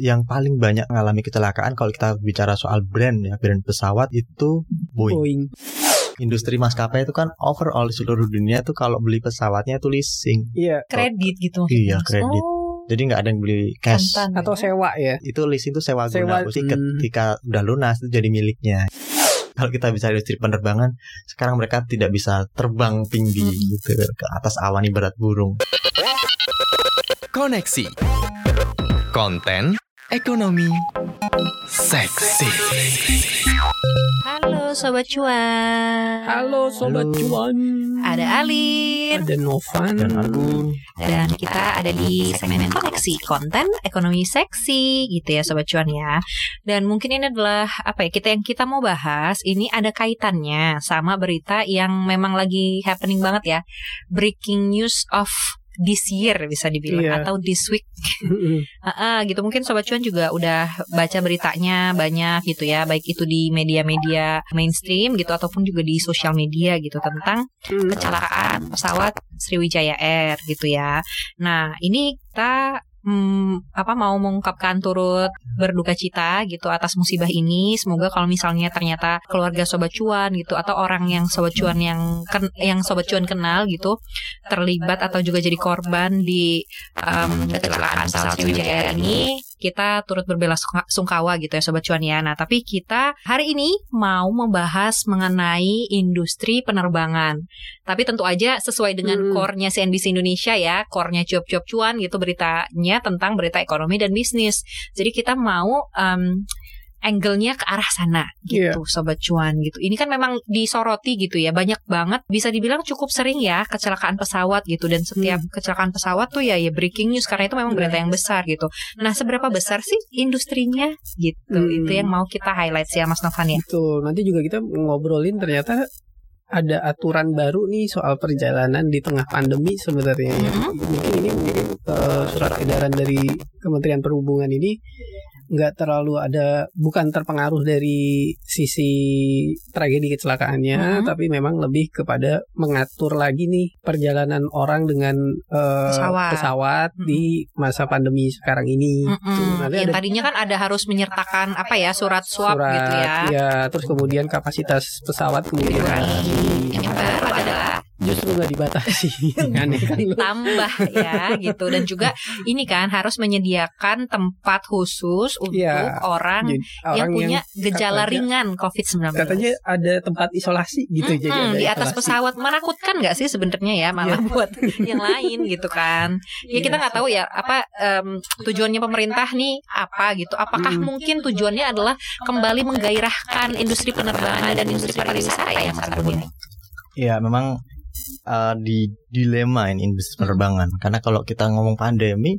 yang paling banyak mengalami kecelakaan kalau kita bicara soal brand ya, brand pesawat itu Boeing. Boeing. Industri maskapai itu kan overall di seluruh dunia tuh kalau beli pesawatnya itu leasing. Iya. Kredit gitu. Iya, kredit. Oh, Jadi nggak ada yang beli cash. kontan Atau ya. sewa ya. Itu leasing itu sewa Sewa, guna. Hmm. ketika udah lunas itu jadi miliknya. Kalau kita bicara industri penerbangan, sekarang mereka tidak bisa terbang tinggi Hmm. gitu ke atas awan ibarat burung. Koneksi. Konten ekonomi seksi. Halo Sobat Cuan. Halo sobat Halo. cuan. Ada Alin. Ada Novan. Dan aku Dan kita ada di segmen koneksi konten ekonomi seksi gitu ya Sobat Cuan ya. Dan mungkin ini adalah apa ya kita yang kita mau bahas ini ada kaitannya sama berita yang memang lagi happening banget ya. Breaking news of this year bisa dibilang Iya. atau this week ah, gitu mungkin sobat cuan juga udah baca beritanya banyak gitu ya baik itu di media-media mainstream gitu ataupun juga di sosial media gitu tentang Mm. kecelakaan pesawat Sriwijaya Air gitu ya. Nah ini kita hmm, apa mau mengungkapkan turut berduka cita gitu atas musibah ini. Semoga kalau misalnya ternyata keluarga sobat cuan gitu atau orang yang sobat cuan yang ken- yang sobat cuan kenal gitu terlibat atau juga jadi korban di um, kecelakaan pesawat Sriwijaya ini kita turut berbela gitu ya sobat cuan ya. Nah, tapi kita hari ini mau membahas mengenai industri penerbangan. Tapi tentu aja sesuai dengan Hmm. core-nya CNBC Indonesia ya, core-nya cuap-cuap cuan gitu beritanya tentang berita ekonomi dan bisnis. Jadi kita mau um, angle-nya ke arah sana Iya. gitu sobat cuan gitu. Ini kan memang disoroti gitu ya. Banyak banget bisa dibilang cukup sering ya kecelakaan pesawat gitu dan setiap kecelakaan pesawat tuh ya ya breaking news karena itu memang berita yang besar gitu. Nah, seberapa besar sih industrinya gitu. Hmm. Itu yang mau kita highlight sih ya Mas Novan ya. Betul. Nanti juga kita ngobrolin ternyata ada aturan baru nih soal perjalanan di tengah pandemi sebenarnya ya. Mhm. Mungkin ini mungkin eh, surat edaran dari Kementerian Perhubungan ini nggak terlalu ada bukan terpengaruh dari sisi tragedi kecelakaannya Mhm. tapi memang lebih kepada mengatur lagi nih perjalanan orang dengan eh, Pesawat. pesawat Mhm. di masa pandemi sekarang ini. Tuh, Mm-mm. nanti Yang ada tadinya kan ada harus menyertakan apa ya surat swab surat, gitu ya. terus kemudian kapasitas pesawat kemudian Dikurangi. Yang justru nggak dibatasi. Aneh kan tambah ya gitu. Dan juga ini kan harus menyediakan tempat khusus untuk Iya. orang Jadi, yang orang punya gejala katanya- ringan COVID-19. katanya ada tempat isolasi gitu jadi Mm-mm, ada di atas isolasi. pesawat. Menakutkan nggak sih sebenarnya ya malah buat yang lain gitu kan? Ya kita Iya nggak tahu ya apa em, tujuannya pemerintah nih apa gitu? Apakah Mm. mungkin tujuannya adalah kembali menggairahkan industri penerbangan dan industri pariwisata ya Mas Arbun ini ya memang uh, di dilema ini industri penerbangan. Karena kalau kita ngomong pandemi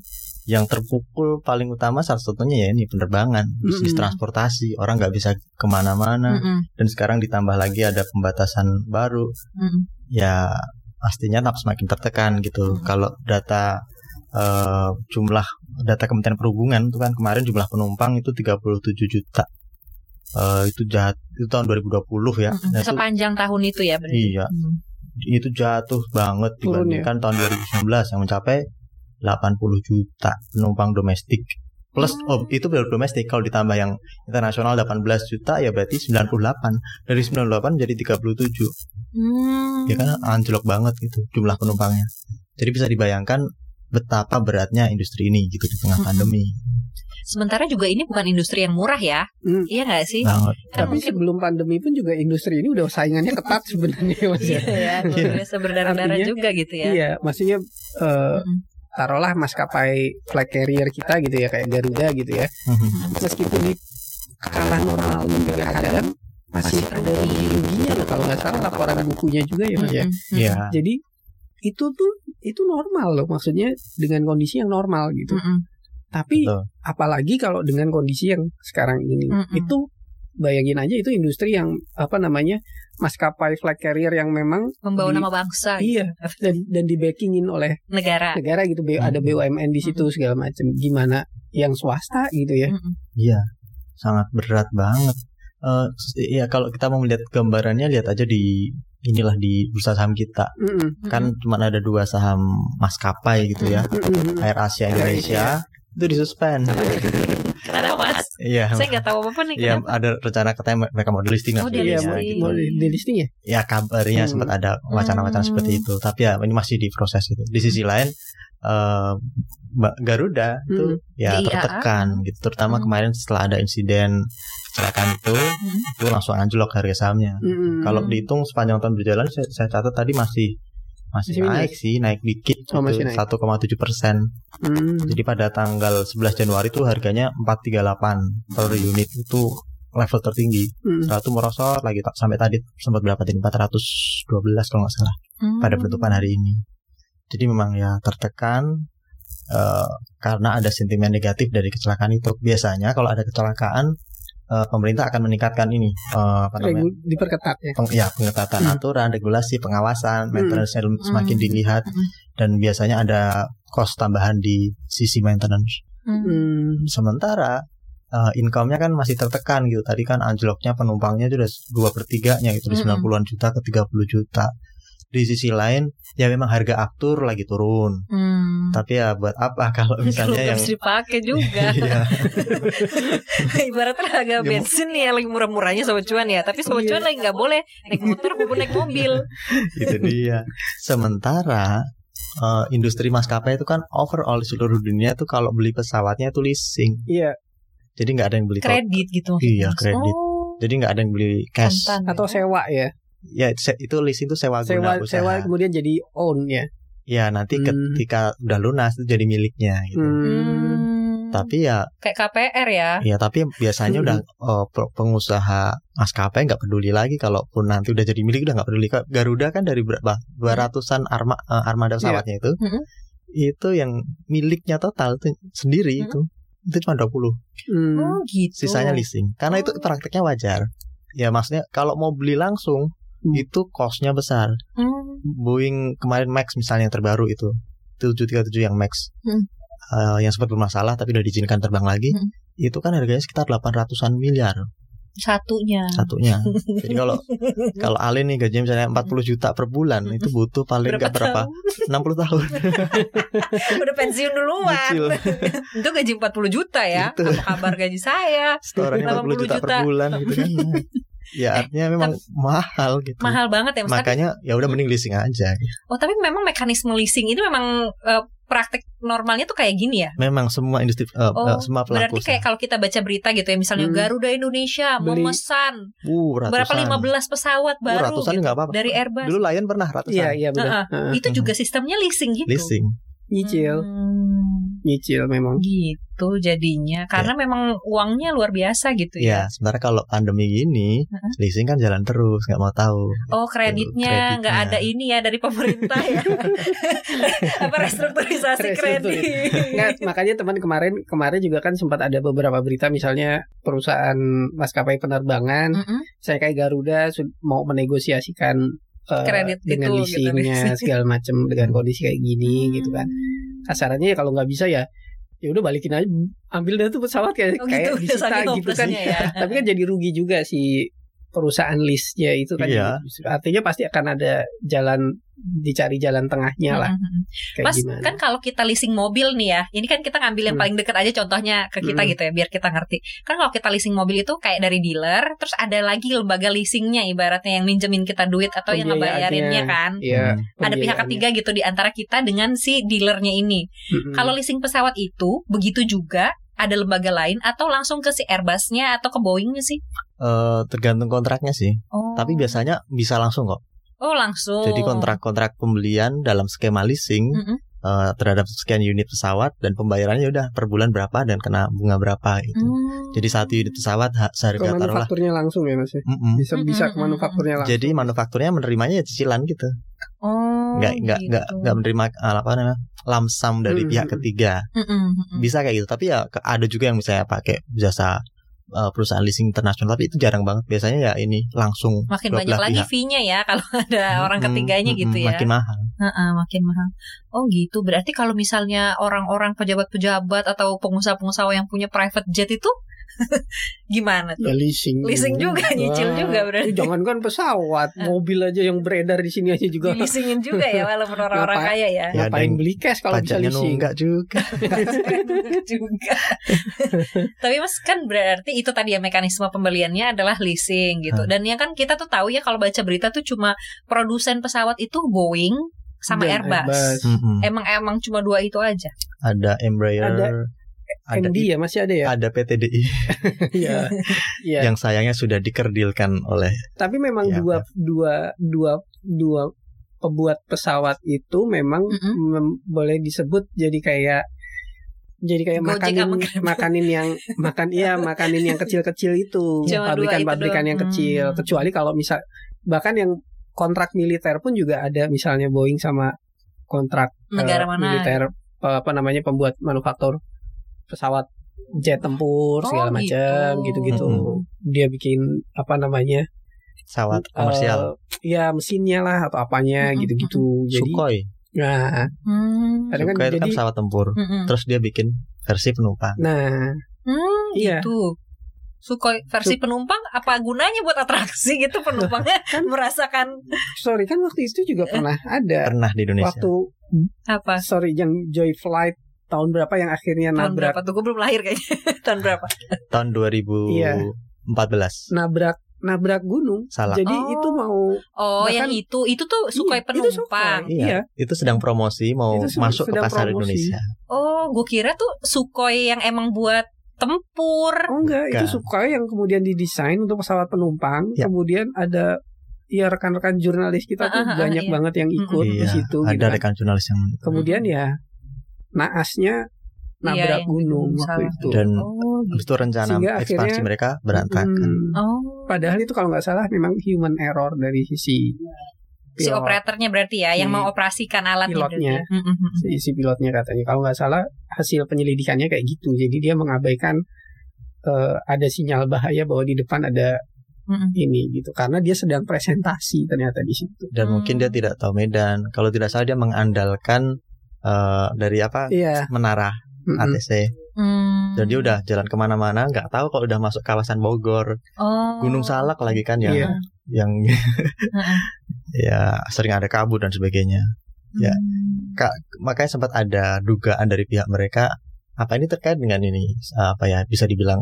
yang terpukul paling utama salah satunya ya ini penerbangan bisnis Mm-mm. transportasi. Orang nggak bisa ke mana-mana. Mm-mm, dan sekarang ditambah lagi ada pembatasan baru. Mm-mm. ya pastinya semakin tertekan gitu. Hmm. kalau data eh, jumlah data Kementerian Perhubungan itu kan kemarin jumlah penumpang itu 37 juta. Eh, itu jahat itu tahun 2020 ya. Mm-mm. Nah, itu- sepanjang tahun itu ya berarti. Iya. Hmm. Itu jatuh banget Turun ya? dibandingkan tahun 2019 yang mencapai 80 juta penumpang domestik. Plus oh itu baru domestik kalau ditambah yang internasional 18 juta ya berarti 98. Dari 98 jadi 37. Hmm. Ya kan anjlok banget gitu jumlah penumpangnya. Jadi bisa dibayangkan betapa beratnya industri ini gitu di tengah Mm-mm. pandemi. sementara juga ini bukan industri yang murah ya Hmm. iya nggak sih. Kan tapi mungkin- sebelum pandemi pun juga industri ini udah saingannya ketat sebenarnya mas Iya ya ya, luar Iya. biasa berdarah-darah juga gitu ya. iya maksudnya eh, Mm-mm. taruhlah maskapai flag carrier kita gitu ya kayak Garuda gitu ya meskipun di kalah normal juga kadang masih ada rugi-ruginya kalau nggak salah laporan bukunya juga ya mas ya. Iya. jadi itu tuh itu normal loh maksudnya dengan kondisi yang normal gitu Mm-mm. tapi Betul. apalagi kalau dengan kondisi yang sekarang ini Mm-mm. itu bayangin aja itu industri yang apa namanya maskapai flag carrier yang memang Membawa Di- nama bangsa gitu. iya dan dan di backingin oleh negara. negara gitu B- ada. BUMN di situ segala macam gimana yang swasta gitu ya. Iya, sangat berat banget. Eh, ya kalau kita mau melihat gambarannya lihat aja di inilah di bursa saham kita. Mm-mm. Kan cuma ada dua saham maskapai gitu ya. Mm-mm. Air Asia Indonesia itu disuspend. Kenapa mas? Iya. Saya nggak tahu apa nih. Iya, ada rencana katanya mereka mau di listing Oh, nanti. di Iya, listing. mau, gitu. mau di, di listing ya? Ya kabarnya Hmm. sempat ada wacana-wacana Hmm. seperti itu, tapi ya ini masih diproses gitu. Di sisi lain eh, Mbak Garuda itu Hmm. ya Di tertekan gitu, terutama Hmm. kemarin setelah ada insiden kecelakaan itu, Hmm. itu langsung anjlok harga sahamnya. Mm-mm. Kalau dihitung sepanjang tahun berjalan, saya, saya catat tadi masih masih Masih naik sih, naik dikit Oh, gitu, masih naik. 1,7 persen. Hmm. Jadi pada tanggal 11 Januari itu harganya 438 per unit itu level tertinggi. Hmm. Setelah itu merosot lagi sampai tadi sempat berapa tadi 412 kalau nggak salah Hmm. pada penutupan hari ini. Jadi memang ya tertekan eh, karena ada sentimen negatif dari kecelakaan itu. Biasanya kalau ada kecelakaan eh, pemerintah akan meningkatkan ini eh, apa namanya? Regu- diperketat ya. Peng, ya pengetatan Hmm. aturan, regulasi, pengawasan, maintenance-nya semakin Hmm. dilihat Hmm. dan biasanya ada cost tambahan di sisi maintenance. Hmm. Hmm. Sementara eh, income-nya kan masih tertekan gitu. Tadi kan anjloknya penumpangnya itu udah dua per tiganya gitu dari Mm-mm. 90-an juta ke 30 juta. Di sisi lain ya memang harga aftur lagi turun. Hmm. Tapi ya buat apa kalau misalnya yang harus dipakai juga. Iya, Ibaratnya harga Ya, bensin nih yang lagi murah-murahnya sobat cuan ya, tapi sobat Iya. cuan lagi nggak boleh naik motor maupun naik mobil. itu dia. Sementara eh, industri maskapai itu kan overall di seluruh dunia tuh kalau beli pesawatnya itu leasing. Iya. Jadi nggak ada yang beli. Kredit gitu. Iya, kredit. Oh, Jadi nggak ada yang beli cash. kontan Atau ya. sewa ya. Ya itu leasing itu sewa, Sewa guna usaha. sewa kemudian jadi own ya. Ya nanti Hmm. ketika udah lunas itu jadi miliknya gitu. Hmm. Hmm. Tapi ya kayak KPR ya. ya tapi biasanya Hmm. udah pe- pengusaha maskapai nggak peduli lagi kalaupun nanti udah jadi milik udah nggak peduli. Garuda kan dari berapa? 200-an arma, eh, armada pesawatnya itu. Hmm. Itu yang miliknya total itu sendiri Hmm. itu. Itu cuma 20. Hmm. Oh gitu. Sisanya leasing. Karena itu Oh. prakteknya wajar. Ya maksudnya kalau mau beli langsung Hmm. itu costnya besar. Hmm. Boeing kemarin Max misalnya yang terbaru itu 737 yang Max Hmm. eh, yang sempat bermasalah tapi udah diizinkan terbang lagi Hmm. itu kan harganya sekitar 800-an miliar Satunya. satunya jadi kalau kalau Alin nih gajinya misalnya 40 juta per bulan itu butuh paling nggak berapa tahun? 60 tahun Udah pensiun duluan. Itu gaji 40 juta ya. Itu. Apa kabar gaji saya? setorannya 40 juta, 80 per juta. bulan gitu kan ya artinya memang mahal gitu Mahal banget ya Mas. Tapi- makanya ya udah mending leasing aja Oh tapi memang mekanisme leasing ini memang eh, praktek normalnya tuh kayak gini ya? memang semua industri eh, Oh, eh, semua pelaku Berarti kayak kalau kita baca berita gitu ya, misalnya Hmm. Garuda Indonesia Beli. memesan uh, ratusan berapa 15 pesawat Uh, baru ratusan gitu, nggak apa-apa dari Airbus. dulu Lion pernah ratusan Iya, iya benar. Heeh. Heeh. Itu juga sistemnya leasing gitu. leasing Nyicil, Hmm, nyicil memang. gitu jadinya karena memang uangnya luar biasa gitu Ya, ya. sementara kalau pandemi gini, Heeh. leasing kan jalan terus, nggak mau tahu. Oh kreditnya nggak kreditnya. ada ini ya dari pemerintah ya. Apa restrukturisasi kredit. Nggak, makanya teman kemarin kemarin juga kan sempat ada beberapa berita misalnya perusahaan maskapai penerbangan Mm-mm. saya kayak Garuda mau menegosiasikan Kredit dengan itu gitu, leasingnya leasing. segala macam dengan kondisi kayak gini gitu kan kasarannya ya kalau nggak bisa ya ya udah balikin aja ambil dah tuh pesawat kayak Oh kayak gitu, udah disita gitu kan ya. tapi kan jadi rugi juga si perusahaan listnya itu kan Iya. Artinya pasti akan ada jalan dicari jalan tengahnya lah Mm-mm. kayak Mas, gimana kan kalau kita leasing mobil nih ya, ini kan kita ngambil yang Hmm. paling dekat aja contohnya ke kita Hmm. gitu ya, biar kita ngerti. Kan kalau kita leasing mobil itu kayak dari dealer, terus ada lagi lembaga leasingnya ibaratnya yang minjemin kita duit atau yang ngebayarinnya kan. Iya, Hmm. Ada pihak ketiga gitu di antara kita dengan si dealernya ini. Mm-mm. Kalau leasing pesawat itu begitu juga ada lembaga lain atau langsung ke si Airbusnya atau ke Boeingnya sih? Eh, tergantung kontraknya sih. Oh. Tapi biasanya bisa langsung kok. Oh langsung. Jadi kontrak-kontrak pembelian dalam skema leasing Mm-mm. eh, terhadap sekian unit pesawat dan pembayarannya udah per bulan berapa dan kena bunga berapa gitu. Hmm. Jadi satu unit pesawat ha- ke seharga taruhlah. manufakturnya langsung ya mas ya? Mm-mm. bisa bisa ke Mm-mm. manufakturnya langsung Jadi manufakturnya menerimanya ya cicilan gitu. Oh, Nggak nggak nggak gitu. nggak menerima eh, apa namanya lamsam dari Hmm, pihak hmm, ketiga. Mm-mm, mm-mm. Bisa kayak gitu. Tapi ya ada juga yang misalnya pakai jasa eh, perusahaan leasing internasional tapi itu jarang banget. Biasanya ya ini langsung makin banyak lagi fee-nya ya kalau ada orang ketiganya gitu mm-mm, ya. Makin mahal. Heeh, makin mahal. Oh gitu. Berarti kalau misalnya orang-orang pejabat-pejabat atau pengusaha-pengusaha yang punya private jet itu Gimana Ya tuh? leasing. Leasing juga, nyicil Wah, juga berarti. Jangankan pesawat, mobil aja yang beredar di sini aja juga. Dileasingin juga ya walaupun orang-orang kaya ya. Ya, Ngapain beli cash kalau bisa Pajaknya leasing? nunggak juga. juga. Tapi mas kan berarti itu tadi ya mekanisme pembeliannya adalah leasing gitu. Hmm. Dan yang kan kita tuh tahu ya kalau baca berita tuh cuma produsen pesawat itu Boeing sama Dan Airbus. Airbus. Mm-mm. Emang emang cuma dua itu aja. Ada Embraer, Ada ada, MD ya masih ada ya? ada PTDI Iya. Iya. yang sayangnya sudah dikerdilkan oleh Tapi memang Iya, dua dua dua dua pembuat pesawat itu memang Mm-mm. mem- boleh disebut jadi kayak jadi kayak Gojek makanin makanin yang makan iya makanin yang kecil-kecil itu Cuma pabrikan-pabrikan itu yang doang. kecil Hmm. kecuali kalau misal bahkan yang kontrak militer pun juga ada misalnya Boeing sama kontrak Negara eh, mana? militer eh, apa namanya pembuat manufaktur pesawat jet tempur Oh, segala macam gitu. gitu-gitu Mm-mm. dia bikin apa namanya pesawat komersial Eh, ya mesinnya lah atau apanya gitu-gitu. Jadi Sukhoi. nah, Hmm. Kadang kan Sukhoi itu kan jadi- pesawat tempur. Mm-mm. Terus dia bikin versi penumpang. nah, Hmm, Iya. gitu. Sukhoi versi penumpang apa gunanya buat atraksi gitu penumpangnya Kan- merasakan sorry kan waktu itu juga pernah ada Pernah di Indonesia. waktu apa? sorry yang Joy Flight tahun berapa yang akhirnya Tahun nabrak berapa tuh? Gue belum lahir kayaknya. Tahun berapa? Tahun 2014. Iya. nabrak nabrak gunung. Salah. Jadi Oh. itu mau Oh, Bahkan- yang itu itu tuh Sukhoi Iya, itu penumpang. Sukhoi. Iya. Iya. Itu sedang promosi mau Itu masuk ke pasar promosi. Indonesia. Oh, gue kira tuh Sukhoi yang emang buat tempur. oh enggak, itu Bukan. Sukhoi yang kemudian didesain untuk pesawat penumpang. Ya. Kemudian ada ya rekan-rekan jurnalis kita tuh Ah, ah, ah, banyak iya. banget yang ikut di Iya, situ ada gitu kan. rekan jurnalis yang Kemudian ya naasnya Iya, nabrak iya. gunung waktu itu. dan Oh, habis itu rencana Sehingga ekspansi akhirnya- mereka berantakan. Mm. oh. Padahal itu kalau nggak salah memang human error dari sisi Si pilot, operatornya berarti ya, yang Si mengoperasikan alatnya pilotnya. berarti. Mm, mm, mm. si, si pilotnya katanya. Kalau nggak salah hasil penyelidikannya kayak gitu. Jadi dia mengabaikan eh, ada sinyal bahaya bahwa di depan ada ini gitu. Karena dia sedang presentasi ternyata di situ. Dan Hmm. mungkin dia tidak tahu medan. Kalau tidak salah dia mengandalkan eh, dari apa Iya. menara mm-mm. ATC. Hmm. Dan dia udah jalan ke mana-mana, nggak tahu kalau udah masuk kawasan Bogor, oh. Gunung Salak lagi kan yang Iya. yang Heeh. ya sering ada kabut dan sebagainya. Ya. Hmm. Kak, makanya sempat ada dugaan dari pihak mereka apa ini terkait dengan ini apa ya bisa dibilang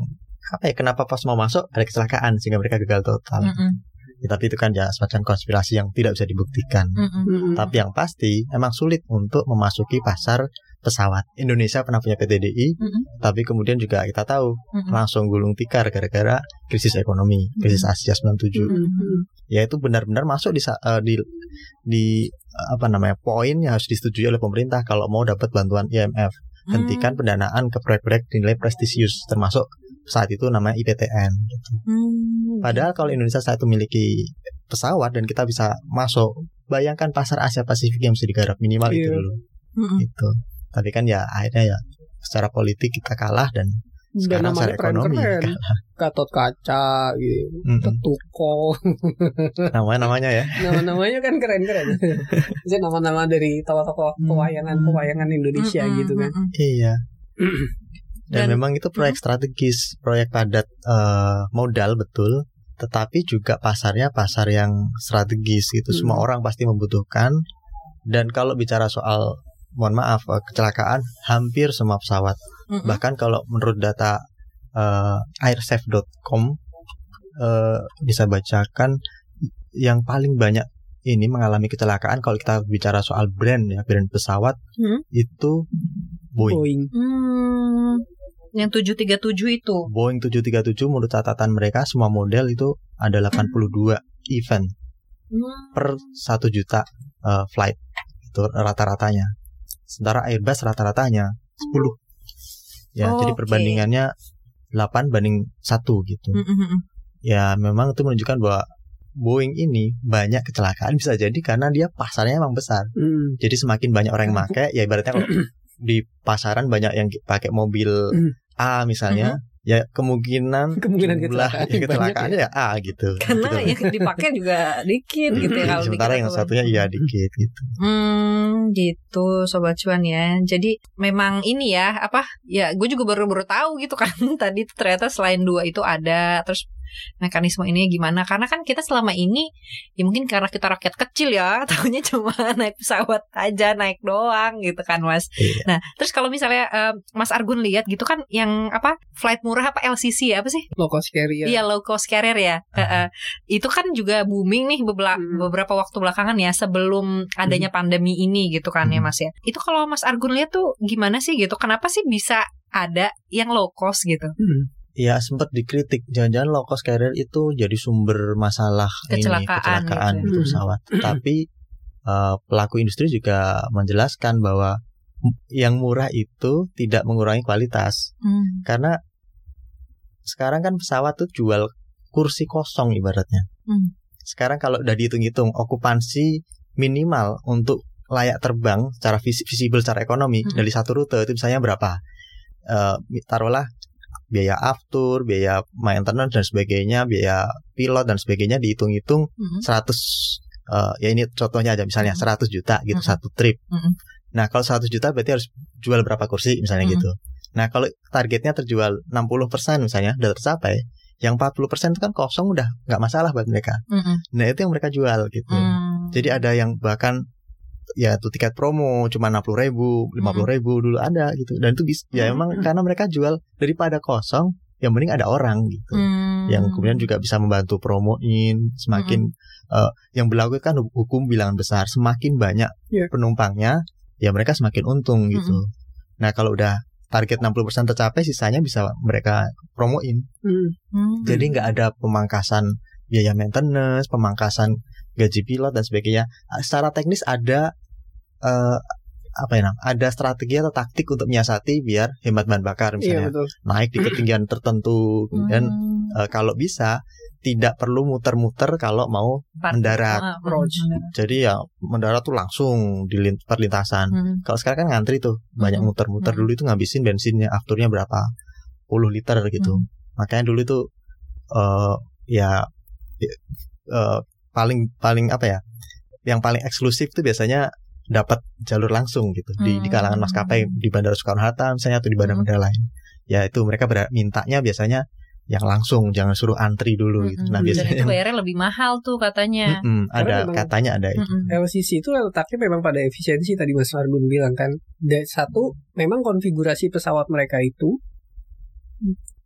apa ya kenapa pas mau masuk ada kecelakaan sehingga mereka gagal total. Mm, mm, Ya, tapi itu kan ya semacam konspirasi yang tidak bisa dibuktikan. mm, mm. Mm-mm. Tapi yang pasti emang sulit untuk memasuki pasar pesawat. Indonesia pernah punya PTDI, Mm-mm. tapi kemudian juga kita tahu Mm-mm. langsung gulung tikar gara-gara krisis ekonomi, krisis Asia 97. Mm-mm. Ya itu benar-benar masuk di eh, di di eh, apa namanya poin yang harus disetujui oleh pemerintah kalau mau dapat bantuan IMF. Hentikan pendanaan ke proyek-proyek dinilai prestisius termasuk saat itu namanya IPTN. gitu. Hmm. Padahal kalau Indonesia saat itu memiliki pesawat dan kita bisa masuk, bayangkan pasar Asia Pasifik yang bisa digarap minimal itu Iya. dulu. Mm-mm. Gitu. Tapi kan ya akhirnya ya secara politik kita kalah dan Dan sekarang secara namanya ekonomi kalah. Gatot kaca gitu. Mm-mm. Tetuko. Namanya namanya ya. Nama-namanya kan keren-keren. Itu nama-nama dari tokoh-tokoh pewayangan-pewayangan Indonesia Mm-mm, gitu kan. mm-mm. Iya. Dan, Dan- memang itu proyek strategis, proyek padat eh, modal betul, tetapi juga pasarnya pasar yang strategis gitu. Semua Hmm. orang pasti membutuhkan. Dan kalau bicara soal mohon maaf eh, kecelakaan, hampir semua pesawat. Mm-mm. Bahkan kalau menurut data eh, airsafe.com eh, bisa bacakan yang paling banyak ini mengalami kecelakaan kalau kita bicara soal brand ya, brand pesawat Hmm. itu Boeing. Boeing. Hmm. Yang 737 itu. Boeing 737 menurut catatan mereka semua model itu ada 82 event Hmm. per 1 juta eh, flight itu rata-ratanya. Sementara Airbus rata-ratanya 10. Ya, Oh, jadi perbandingannya 8 banding 1 gitu. Mm, mm, mm. Ya, memang itu menunjukkan bahwa Boeing ini banyak kecelakaan bisa jadi karena dia pasarnya emang besar. Mm. Jadi semakin banyak orang yang pakai, ya ibaratnya kalau di pasaran banyak yang pakai mobil Hmm. A misalnya, ya kemungkinan Kemungkinan jumlah kecelakaan ya, kecelakaannya ya A gitu. Karena Gitu. yang dipakai juga dikit gitu ya kalau Sementara yang satunya iya dikit gitu. Hmm, gitu sobat cuan ya. Jadi memang ini ya apa? Ya gue juga baru-baru tahu gitu kan. Tadi ternyata selain dua itu ada terus mekanisme ini gimana? Karena kan kita selama ini ya mungkin karena kita rakyat kecil ya, tahunya cuma naik pesawat aja, naik doang gitu kan, Mas. Iya. Nah, terus kalau misalnya eh, Mas Argun lihat gitu kan yang apa? Flight murah apa LCC ya apa sih? low cost carrier. Iya low cost carrier ya. Heeh. Itu kan juga booming nih bebela- Hmm. beberapa waktu belakangan ya sebelum adanya pandemi ini gitu kan ya Hmm. Mas ya. Itu kalau Mas Argun lihat tuh gimana sih gitu? Kenapa sih bisa ada yang low cost gitu? Hmm. Ya sempat dikritik jangan-jangan low cost carrier itu jadi sumber masalah Kecelakaan ini kecelakaan gitu. gitu Hmm. pesawat. Tapi eh, pelaku industri juga menjelaskan bahwa yang murah itu tidak mengurangi kualitas karena sekarang kan pesawat tuh jual kursi kosong ibaratnya. Hmm. Sekarang kalau udah dihitung-hitung okupansi minimal untuk layak terbang secara vis- visible secara ekonomi Hmm. dari satu rute itu misalnya berapa? Eh, taruhlah biaya aftur, biaya maintenance dan sebagainya, biaya pilot dan sebagainya dihitung-hitung Mhm. 100 eh, ya ini contohnya aja misalnya Mhm. 100 juta gitu Mhm. satu trip. Mhm. Nah, kalau 100 juta berarti harus jual berapa kursi misalnya Mhm. gitu. Nah, kalau targetnya terjual 60% misalnya udah tercapai, yang 40% itu kan kosong udah nggak masalah buat mereka. Mhm. Nah, itu yang mereka jual gitu. Hmm. Jadi ada yang bahkan ya tuh tiket promo cuma 60 ribu, 50 ribu dulu ada gitu. Dan itu bisa, ya Mhm. emang karena mereka jual daripada kosong, yang mending ada orang gitu. Hmm. Yang kemudian juga bisa membantu promoin semakin eh, yang berlaku kan hukum bilangan besar, semakin banyak Iya. penumpangnya, ya mereka semakin untung gitu. Nah, kalau udah target 60% tercapai, sisanya bisa mereka promoin. Hmm. Hmm. Jadi nggak ada pemangkasan biaya maintenance, pemangkasan gaji pilot dan sebagainya. Ah, Secara teknis ada eh, apa ya, Nam? ada strategi atau taktik untuk menyiasati biar hemat bahan bakar Iya misalnya betul. naik di ketinggian tertentu dan Hmm. eh, kalau bisa tidak perlu muter-muter kalau mau Part- mendarat. Ah, Approach. Jadi ya mendarat tuh langsung di lin- perlintasan. Hmm. Kalau sekarang kan ngantri tuh banyak Mhm. muter-muter Mhm. dulu itu ngabisin bensinnya afturnya berapa puluh liter gitu. Mhm. Makanya dulu itu eh ya eh, paling paling apa ya? Yang paling eksklusif tuh biasanya dapat jalur langsung gitu di di kalangan Hmm. maskapai di Bandara Soekarno Hatta misalnya atau di Hmm. bandara-bandara lain. Ya itu mereka ber- mintanya biasanya yang langsung jangan suruh antri dulu gitu. Mm-mm. Nah Dan biasanya itu bayarnya lebih mahal tuh katanya. Mm-mm, Karena ada memang- katanya ada itu. Mm-mm. LCC itu letaknya memang pada efisiensi tadi Mas Argun bilang kan. Dan satu, memang konfigurasi pesawat mereka itu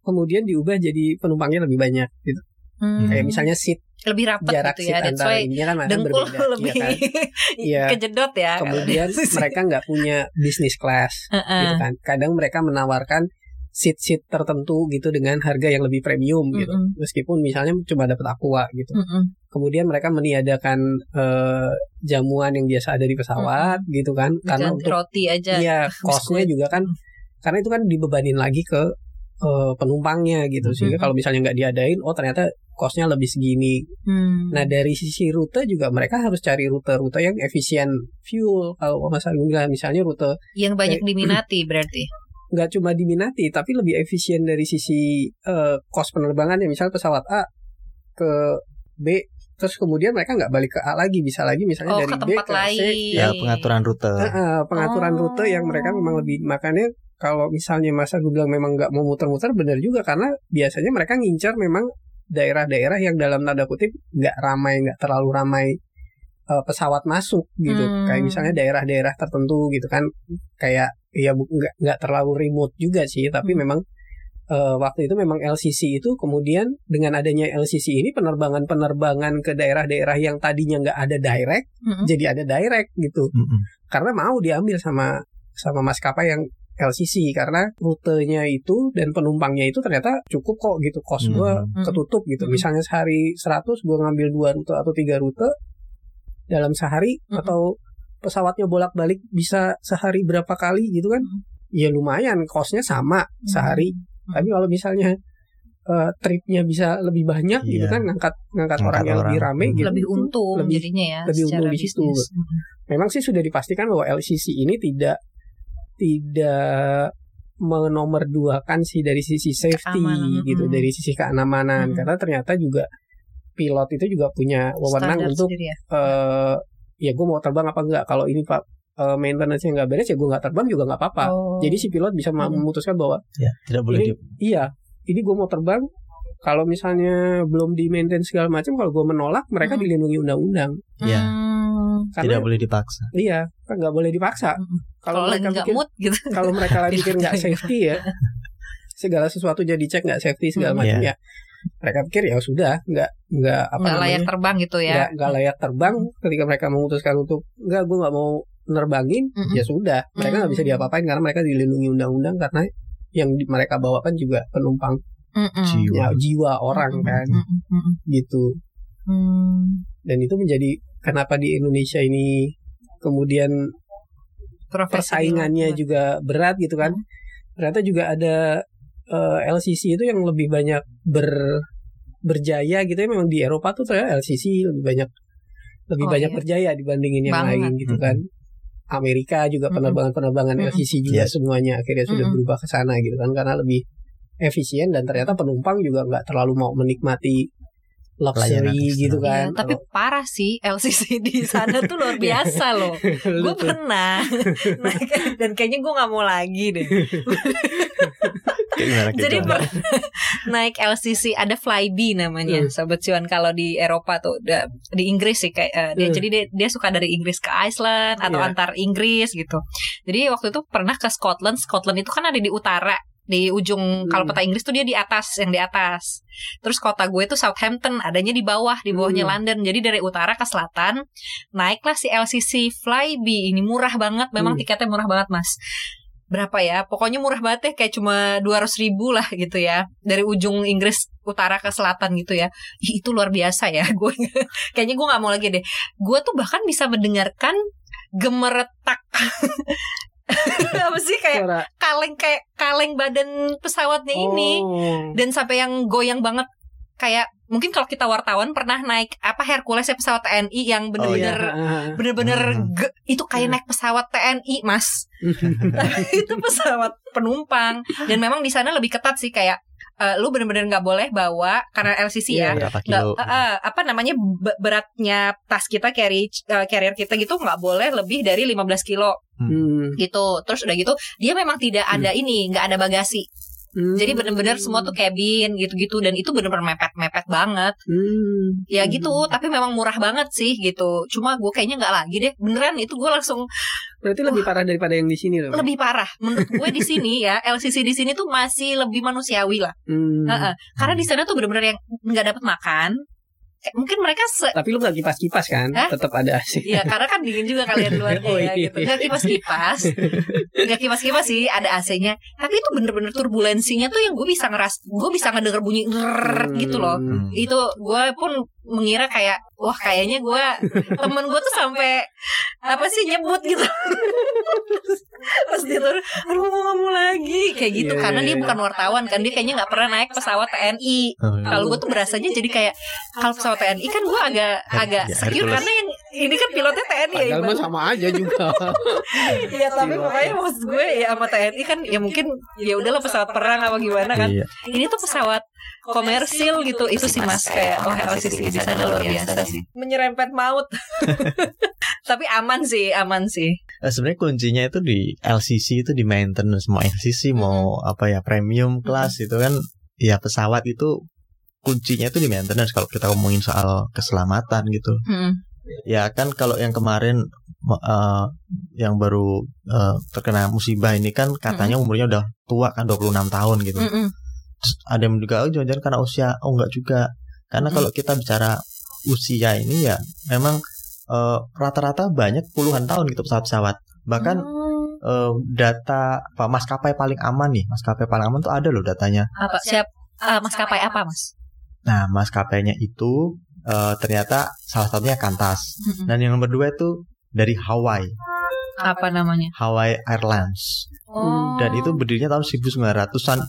kemudian diubah jadi penumpangnya lebih banyak gitu. Hmm. Kayak misalnya seat lebih rapat jarak gitu ya. That's why ini kan dengkul berbeda. lebih Iya kan? Iya. kejedot ya. Kemudian mereka nggak punya business class Heeh. gitu kan. Kadang mereka menawarkan seat-seat tertentu gitu dengan harga yang lebih premium gitu. Mm-mm. Meskipun misalnya cuma dapat aqua gitu. Mm-mm. Kemudian mereka meniadakan eh, jamuan yang biasa ada di pesawat gitu kan. Karena Diganti untuk roti aja. Iya, costnya juga kan karena itu kan dibebanin lagi ke eh, penumpangnya gitu sehingga Mhm. kalau misalnya nggak diadain, oh ternyata costnya lebih segini. Hmm. Nah dari sisi rute juga mereka harus cari rute-rute yang efisien fuel. Kalau Mas Agung bilang misalnya rute yang banyak Eh, diminati berarti. nggak cuma diminati tapi lebih efisien dari sisi eh, cost penerbangan ya misal pesawat A ke B terus kemudian mereka nggak balik ke A lagi bisa lagi misalnya Oh, dari ke B tempat ke C lain. Ya pengaturan rute. Eh, eh, pengaturan Oh. rute yang mereka memang lebih makanya kalau misalnya masa gue bilang memang nggak mau muter-muter benar juga karena biasanya mereka ngincar memang daerah-daerah yang dalam tanda kutip nggak ramai nggak terlalu ramai eh, pesawat masuk gitu Hmm. kayak misalnya daerah-daerah tertentu gitu kan kayak ya nggak nggak terlalu remote juga sih tapi Hmm. memang eh, waktu itu memang LCC itu kemudian dengan adanya LCC ini penerbangan-penerbangan ke daerah-daerah yang tadinya nggak ada direct Mm-mm. jadi ada direct gitu Mm-mm. karena mau diambil sama sama maskapai yang LCC karena rutenya itu dan penumpangnya itu ternyata cukup kok gitu kos Hmm. gua Hmm. ketutup gitu Hmm. misalnya sehari 100 gua ngambil dua rute atau tiga rute dalam sehari Hmm. atau pesawatnya bolak-balik bisa sehari berapa kali gitu kan Hmm. ya lumayan kosnya sama sehari Hmm. tapi kalau misalnya eh, tripnya bisa lebih banyak gitu Iya. kan ngangkat ngangkat Ngangkat orang yang lebih rame Hmm. gitu lebih untung lebih jadinya ya lebih secara untung di situ. memang sih sudah dipastikan bahwa LCC ini tidak tidak menomor dua kan sih dari sisi safety Keamanan, gitu, mm. dari sisi keamanan Mm. karena ternyata juga pilot itu juga punya wewenang untuk ya. eh ya gue mau terbang apa enggak kalau ini pak eh, maintenance-nya nggak beres ya gue nggak terbang juga nggak apa-apa Oh. jadi si pilot bisa Hmm. memutuskan bahwa Ya, tidak boleh ini iya ini gue mau terbang kalau misalnya belum di maintain segala macam kalau gue menolak mereka Hmm. dilindungi undang-undang ya, Hmm. Tidak karena boleh dipaksa. iya kan nggak boleh dipaksa kalau mereka pikir mood gitu. kalau mereka lagi pikir nggak safety ya segala sesuatu jadi cek nggak safety segala Hmm. macam Iya. ya mereka pikir ya sudah nggak nggak apa layak namanya terbang gitu ya. nggak nggak layak terbang ketika mereka memutuskan untuk nggak gue nggak mau nerbangin Mm-mm. ya sudah mereka nggak bisa Mm. diapa-apain karena mereka dilindungi undang-undang karena yang di- mereka bawa kan juga penumpang Mm-mm. Jiwa. ya, jiwa orang Mm-mm. kan Mm-mm. Mm-mm. gitu Hmm. dan itu menjadi kenapa di Indonesia ini kemudian persaingannya juga berat gitu kan Hmm. ternyata juga ada eh, LCC itu yang lebih banyak ber berjaya gitu ya memang di Eropa tuh ternyata LCC lebih banyak lebih Oh, banyak iya. berjaya dibandingin yang Banget. lain gitu kan Amerika juga penerbangan-penerbangan Mm-mm. LCC juga Yes. semuanya akhirnya sudah Mm-mm. berubah ke sana gitu kan karena lebih efisien dan ternyata penumpang juga nggak terlalu mau menikmati luxury gitu Iya, kan. tapi parah sih LCC di sana tuh luar biasa loh. Lu gue tuh- pernah. Naik dan kayaknya gue nggak mau lagi deh. Jadi naik LCC ada Flybe namanya, sobat cuan. Kalau di Eropa tuh da- di Inggris sih kayak eh, dia jadi dia, dia suka dari Inggris ke Iceland atau Iya. antar Inggris gitu. Jadi waktu itu pernah ke Scotland, Scotland itu kan ada di utara di ujung kalau Hmm. peta Inggris tuh dia di atas yang di atas. Terus kota gue tuh Southampton, adanya di bawah, di bawahnya Hmm. London. Jadi dari utara ke selatan naiklah si LCC Flybe ini murah banget, memang Hmm. tiketnya murah banget mas. Berapa ya? Pokoknya murah banget ya, kayak cuma 200 ribu lah gitu ya. Dari ujung Inggris utara ke selatan gitu ya. Ih, itu luar biasa ya. Gue kayaknya gue nggak mau lagi deh. Gue tuh bahkan bisa mendengarkan gemeretak apa sih kayak Suara, kaleng kayak kaleng badan pesawatnya ini. Oh. dan sampai yang goyang banget kayak mungkin kalau kita wartawan pernah naik apa Hercules ya pesawat TNI yang bener-bener Ah, bener-bener Hmm. ge- itu kayak naik pesawat TNI mas. Itu pesawat penumpang. Dan memang di sana lebih ketat sih kayak eh, lu bener-bener nggak boleh bawa karena LCC Iya, ya nggak kilo? eh, eh, apa namanya be- beratnya tas kita carry eh, carrier kita gitu nggak boleh lebih dari 15 kilo. Hmm. gitu terus udah gitu dia memang tidak ada ini nggak ada bagasi Hmm. jadi bener-bener semua tuh cabin gitu-gitu dan itu bener-bener mepet-mepet banget Hmm. ya gitu tapi memang murah banget sih gitu cuma gue kayaknya nggak lagi deh beneran itu gue langsung Berarti lebih parah daripada yang di sini loh. lebih parah menurut gue di sini ya LCC di sini tuh masih lebih manusiawi lah Hmm. Heeh. karena di sana tuh bener-bener yang nggak dapat makan mungkin mereka se Tapi lu gak kipas-kipas kan? Hah? Tetap ada AC. Iya karena kan dingin juga kalian luarnya Oh, ya iya. gitu Gak kipas-kipas Gak kipas-kipas sih Ada AC-nya Tapi itu bener-bener turbulensinya tuh Yang gue bisa ngeras Gue bisa ngedenger bunyi ngerrrr gitu loh Hmm. Itu gue pun mengira kayak Wah kayaknya gue Temen gue tuh sampai Apa sih nyebut gitu Pas dia turun Aduh mau lagi Kayak gitu Iya, Karena iya, dia iya. bukan wartawan kan Dia kayaknya gak pernah naik pesawat TNI Oh, iya. kalau gue tuh berasanya jadi kayak kalau pesawat TNI kan gue agak agak Ya, secure karena yang ini kan pilotnya TNI ya Padahal ibarat. sama aja juga. Iya tapi pokoknya maksud gue ya sama TNI kan ya mungkin ya udahlah pesawat perang apa gimana kan. Iya. Ini tuh pesawat komersil gitu itu sih mas kayak oh LCC di sana luar biasa sih. Menyerempet maut. tapi aman sih aman sih. Eh, sebenarnya kuncinya itu di LCC itu di maintenance mau LCC mau apa ya premium class itu kan ya pesawat itu kuncinya itu di maintenance kalau kita ngomongin soal keselamatan gitu Hmm. ya kan kalau yang kemarin eh, yang baru eh, terkena musibah ini kan katanya umurnya udah tua kan 26 tahun gitu Mm-mm. Ada yang juga oh jangan-jangan karena usia. Oh enggak juga. Karena kalau kita bicara usia ini ya memang eh, rata-rata banyak puluhan tahun gitu pesawat-pesawat. Bahkan Hmm. eh, data apa maskapai paling aman nih maskapai paling aman tuh ada loh datanya. Apa? Siap ah, maskapai apa mas? nah maskapainya itu eh, ternyata salah satunya Kantas dan yang nomor dua itu dari Hawaii Apa namanya? Hawaii Airlines Oh. dan itu berdirinya tahun 1900-an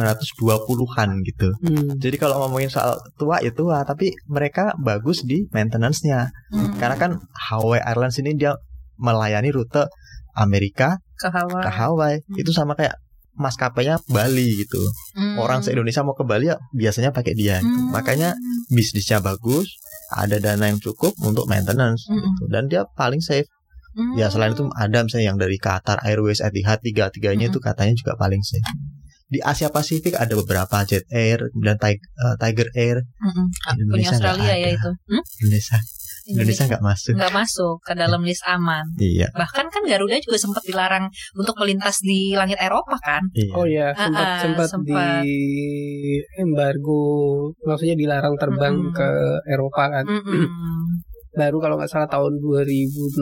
1920-an gitu Hmm. jadi kalau ngomongin soal tua ya tua tapi mereka bagus di maintenance-nya Hmm. karena kan Hawaii Airlines ini dia melayani rute Amerika ke Hawaii. ke Hawaii. Hmm. Itu sama kayak maskapainya Bali gitu. Hmm. Orang se Indonesia mau ke Bali ya biasanya pakai dia. gitu. Hmm. Makanya bisnisnya bagus, ada dana yang cukup untuk maintenance Mm-mm. gitu. dan dia paling safe. Hmm. Ya selain itu ada misalnya yang dari Qatar Airways, Etihad tiga tiganya itu katanya juga paling safe. Di Asia Pasifik ada beberapa Jet Air, kemudian Tig- eh, Tiger Air, Mm-mm. Ah, punya Australia ya itu. Hmm? Indonesia Indonesia nggak masuk. nggak masuk ke dalam list aman. Iya, Bahkan kan Garuda juga sempat dilarang untuk melintas di langit Eropa kan. iya. Oh ya, Ah, sempat ah, sempat sempat. di embargo, maksudnya dilarang terbang Mm-mm. ke Eropa kan. Mm-mm. Baru kalau nggak salah tahun 2016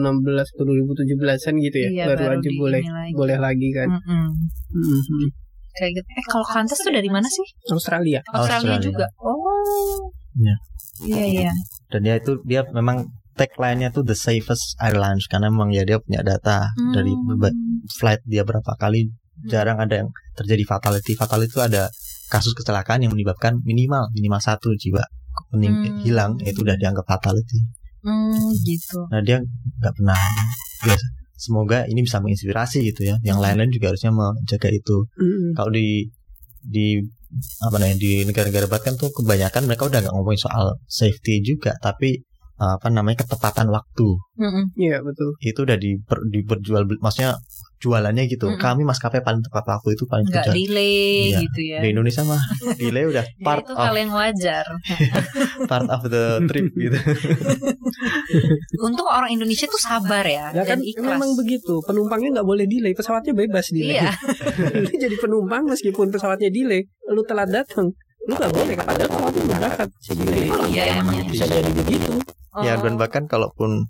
atau 2017an gitu ya, Iya, baru, baru aja boleh lagi. boleh lagi kan. Mm-mm. Mhm. Kayak gitu. Eh kalau Qantas tuh dari mana sih? Australia. Australia, Australia. juga. Oh. Iya. Iya iya. Dan dia itu dia memang tagline-nya tuh the safest airlines karena memang ya dia punya data dari Hmm. berba- flight dia berapa kali jarang ada yang terjadi fatality. Fatality itu ada kasus kecelakaan yang menyebabkan minimal minimal satu jiwa Hmm. hilang itu udah dianggap fatality. Hmm, gitu. Nah dia nggak pernah biasa. Semoga ini bisa menginspirasi gitu ya. Yang lain-lain juga harusnya menjaga itu. Mhm. Kalau di di apa namanya di negara-negara barat kan tuh kebanyakan mereka udah nggak ngomongin soal safety juga, tapi apa namanya ketepatan waktu Mm-mm. Iya betul. itu udah diper, diperjual maksudnya jualannya gitu. Mm-mm. Kami maskapai paling tepat waktu itu paling Nggak terjual. delay Iya. gitu ya. Di Indonesia mah delay udah Ya, part itu of hal yang wajar. part of the trip gitu. Untung orang Indonesia tuh sabar ya, Ya kan dan ikhlas. memang begitu. Penumpangnya nggak boleh delay, pesawatnya bebas delay. Iya. lu jadi penumpang meskipun pesawatnya delay, lu telat datang, lu nggak boleh padahal pesawatnya udah berangkat. Delay. Oh, iya, emang. bisa jadi begitu. Ya Oh, dan bahkan kalaupun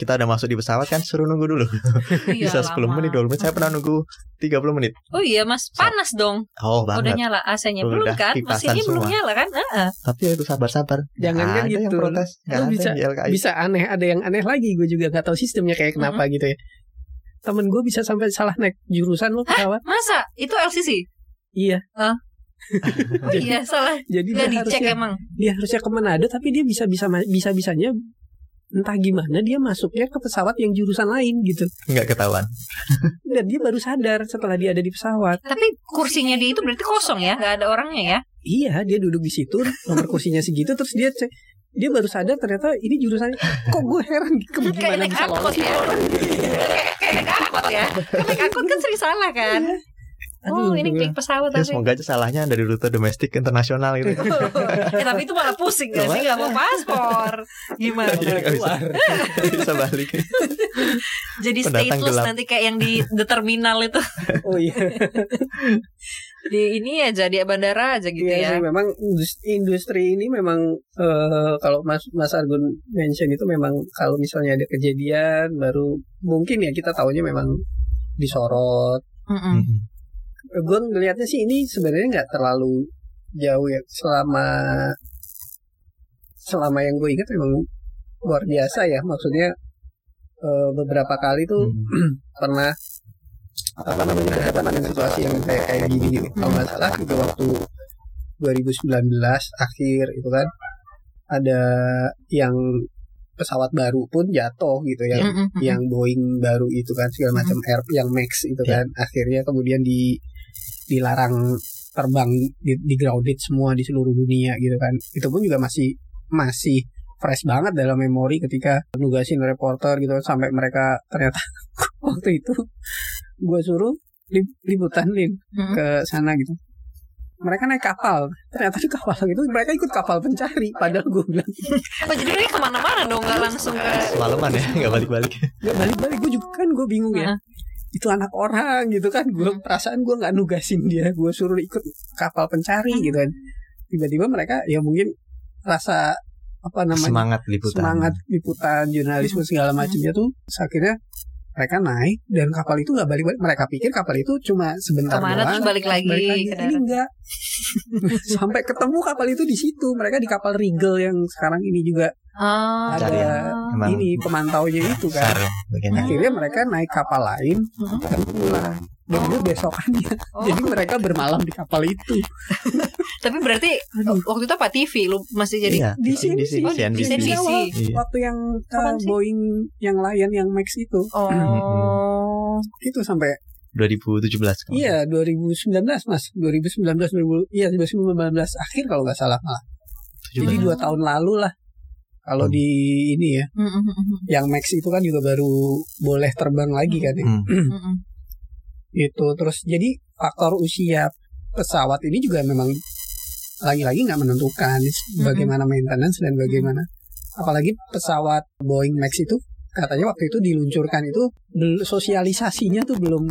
kita ada masuk di pesawat kan suruh nunggu dulu. iya, Bisa 10 lama. menit, 20 menit. Saya pernah nunggu 30 menit. Oh iya mas, panas dong. Oh Udah banget. nyala AC-nya belum Udah kan? Mesinnya belum nyala kan? Heeh. Tapi ya itu sabar-sabar. Jangan Nggak kan ada yang gitu. protes. Lu ada bisa-. Bisa aneh, ada yang aneh lagi. Gue juga nggak tahu sistemnya kayak kenapa gitu ya. Temen gue bisa sampai salah naik jurusan lo pesawat. Masa itu LCC? Iya. Oh iya salah. Jadi Gak dia dicek harusnya emang. dia harusnya ke Manado tapi dia bisa bisa bisa bisanya entah gimana dia masuknya ke pesawat yang jurusan lain gitu Nggak ketahuan. dan dia baru sadar setelah dia ada di pesawat Tapi kursinya dia itu berarti kosong ya, nggak ada orangnya ya? iya dia duduk di situ nomor kursinya segitu terus dia cek dia baru sadar ternyata ini jurusannya kok gue heran ke Kayak gimana naik bisa angkot lolos ya. Kayak naik angkot ya. Kan naik angkot kan sering salah kan? Oh Aduh, ini gue klik pesawat Ya, tapi. semoga aja salahnya dari rute domestik internasional gitu. eh, tapi itu malah pusing gak sih? Gak mau paspor. Gimana? Iya, nggak bisa. bisa balik. Jadi Pendatang stateless gelap. nanti kayak yang di the terminal itu. oh iya Di ini aja, di bandara aja gitu Iya ya. sih, memang indus- industri ini memang eh, kalau Mas Mas Argun mention itu memang kalau misalnya ada kejadian baru mungkin ya kita tahunya memang disorot. Mm-mm. Gue ngelihatnya sih ini sebenarnya nggak terlalu jauh ya selama selama yang gue ingat memang luar biasa ya maksudnya eh, beberapa kali tuh Hmm. pernah apa namanya berhadapan dengan situasi yang kayak kayak gini gitu. Kalau nggak salah juga waktu 2019 akhir itu kan ada yang pesawat baru pun jatuh gitu ya. Mm-mm. Yang Boeing baru itu kan segala macam air yang Max itu Ya. kan akhirnya kemudian di dilarang terbang di, di grounded semua di seluruh dunia gitu kan. Itu pun juga masih masih fresh banget dalam memori ketika nugasin reporter gitu sampai mereka ternyata waktu itu gue suruh lip- liputan lin Mm-mm. ke sana gitu mereka naik kapal ternyata di kapal gitu mereka ikut kapal pencari padahal gue bilang Oh, jadi mereka ke mana-mana dong, nggak langsung ke. Semalaman ya, nggak balik-balik. nggak balik-balik gue juga kan gue bingung ya Heeh. Itu anak orang gitu kan. Gue perasaan gue nggak nugasin dia. Gue suruh ikut kapal pencari gitu kan. Tiba-tiba mereka ya mungkin rasa apa namanya Semangat liputan. semangat liputan jurnalisme segala macamnya tuh akhirnya mereka naik dan kapal itu nggak balik-balik. Mereka pikir kapal itu cuma sebentar Ke mana doang terus balik lagi balik lagi. ke ini enggak. Sampai ketemu kapal itu di situ. Mereka di kapal Regal yang sekarang ini juga Oh, ada ya. Ini pemantaunya itu kan. Ya, akhirnya mereka naik kapal lain. Dan pulang dan gue besokannya Oh. jadi mereka bermalam di kapal itu tapi berarti waktu itu apa TV lu masih jadi Iya, di sini di sih Oh, CNBC. di CNBC. Iya. waktu yang uh? Boeing yang Lion yang Max itu Oh. itu sampai 2017 kalau iya 2019 mas 2019 2000 iya 2019 akhir kalau nggak salah malah 17. jadi dua tahun lalu lah kalau Hmm. di ini ya Mm, mm, mm, mm. yang Max itu kan juga baru boleh terbang lagi kan ya. Hmm. Mm, mm. Itu terus jadi faktor usia pesawat ini juga memang lagi-lagi nggak menentukan bagaimana maintenance dan bagaimana apalagi pesawat Boeing Max itu katanya waktu itu diluncurkan itu sosialisasinya tuh belum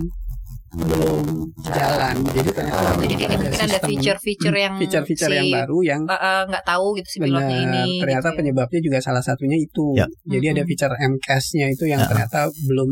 belum jalan jadi ternyata Oh, jadi ada sistem- feature-feature yang feature-feature si- yang baru yang nggak tahu gitu si pilotnya Benar, ini. ternyata gitu ya. penyebabnya juga salah satunya itu. Ya. Jadi ada Mm-mm. feature MCAS-nya itu yang Ya. ternyata belum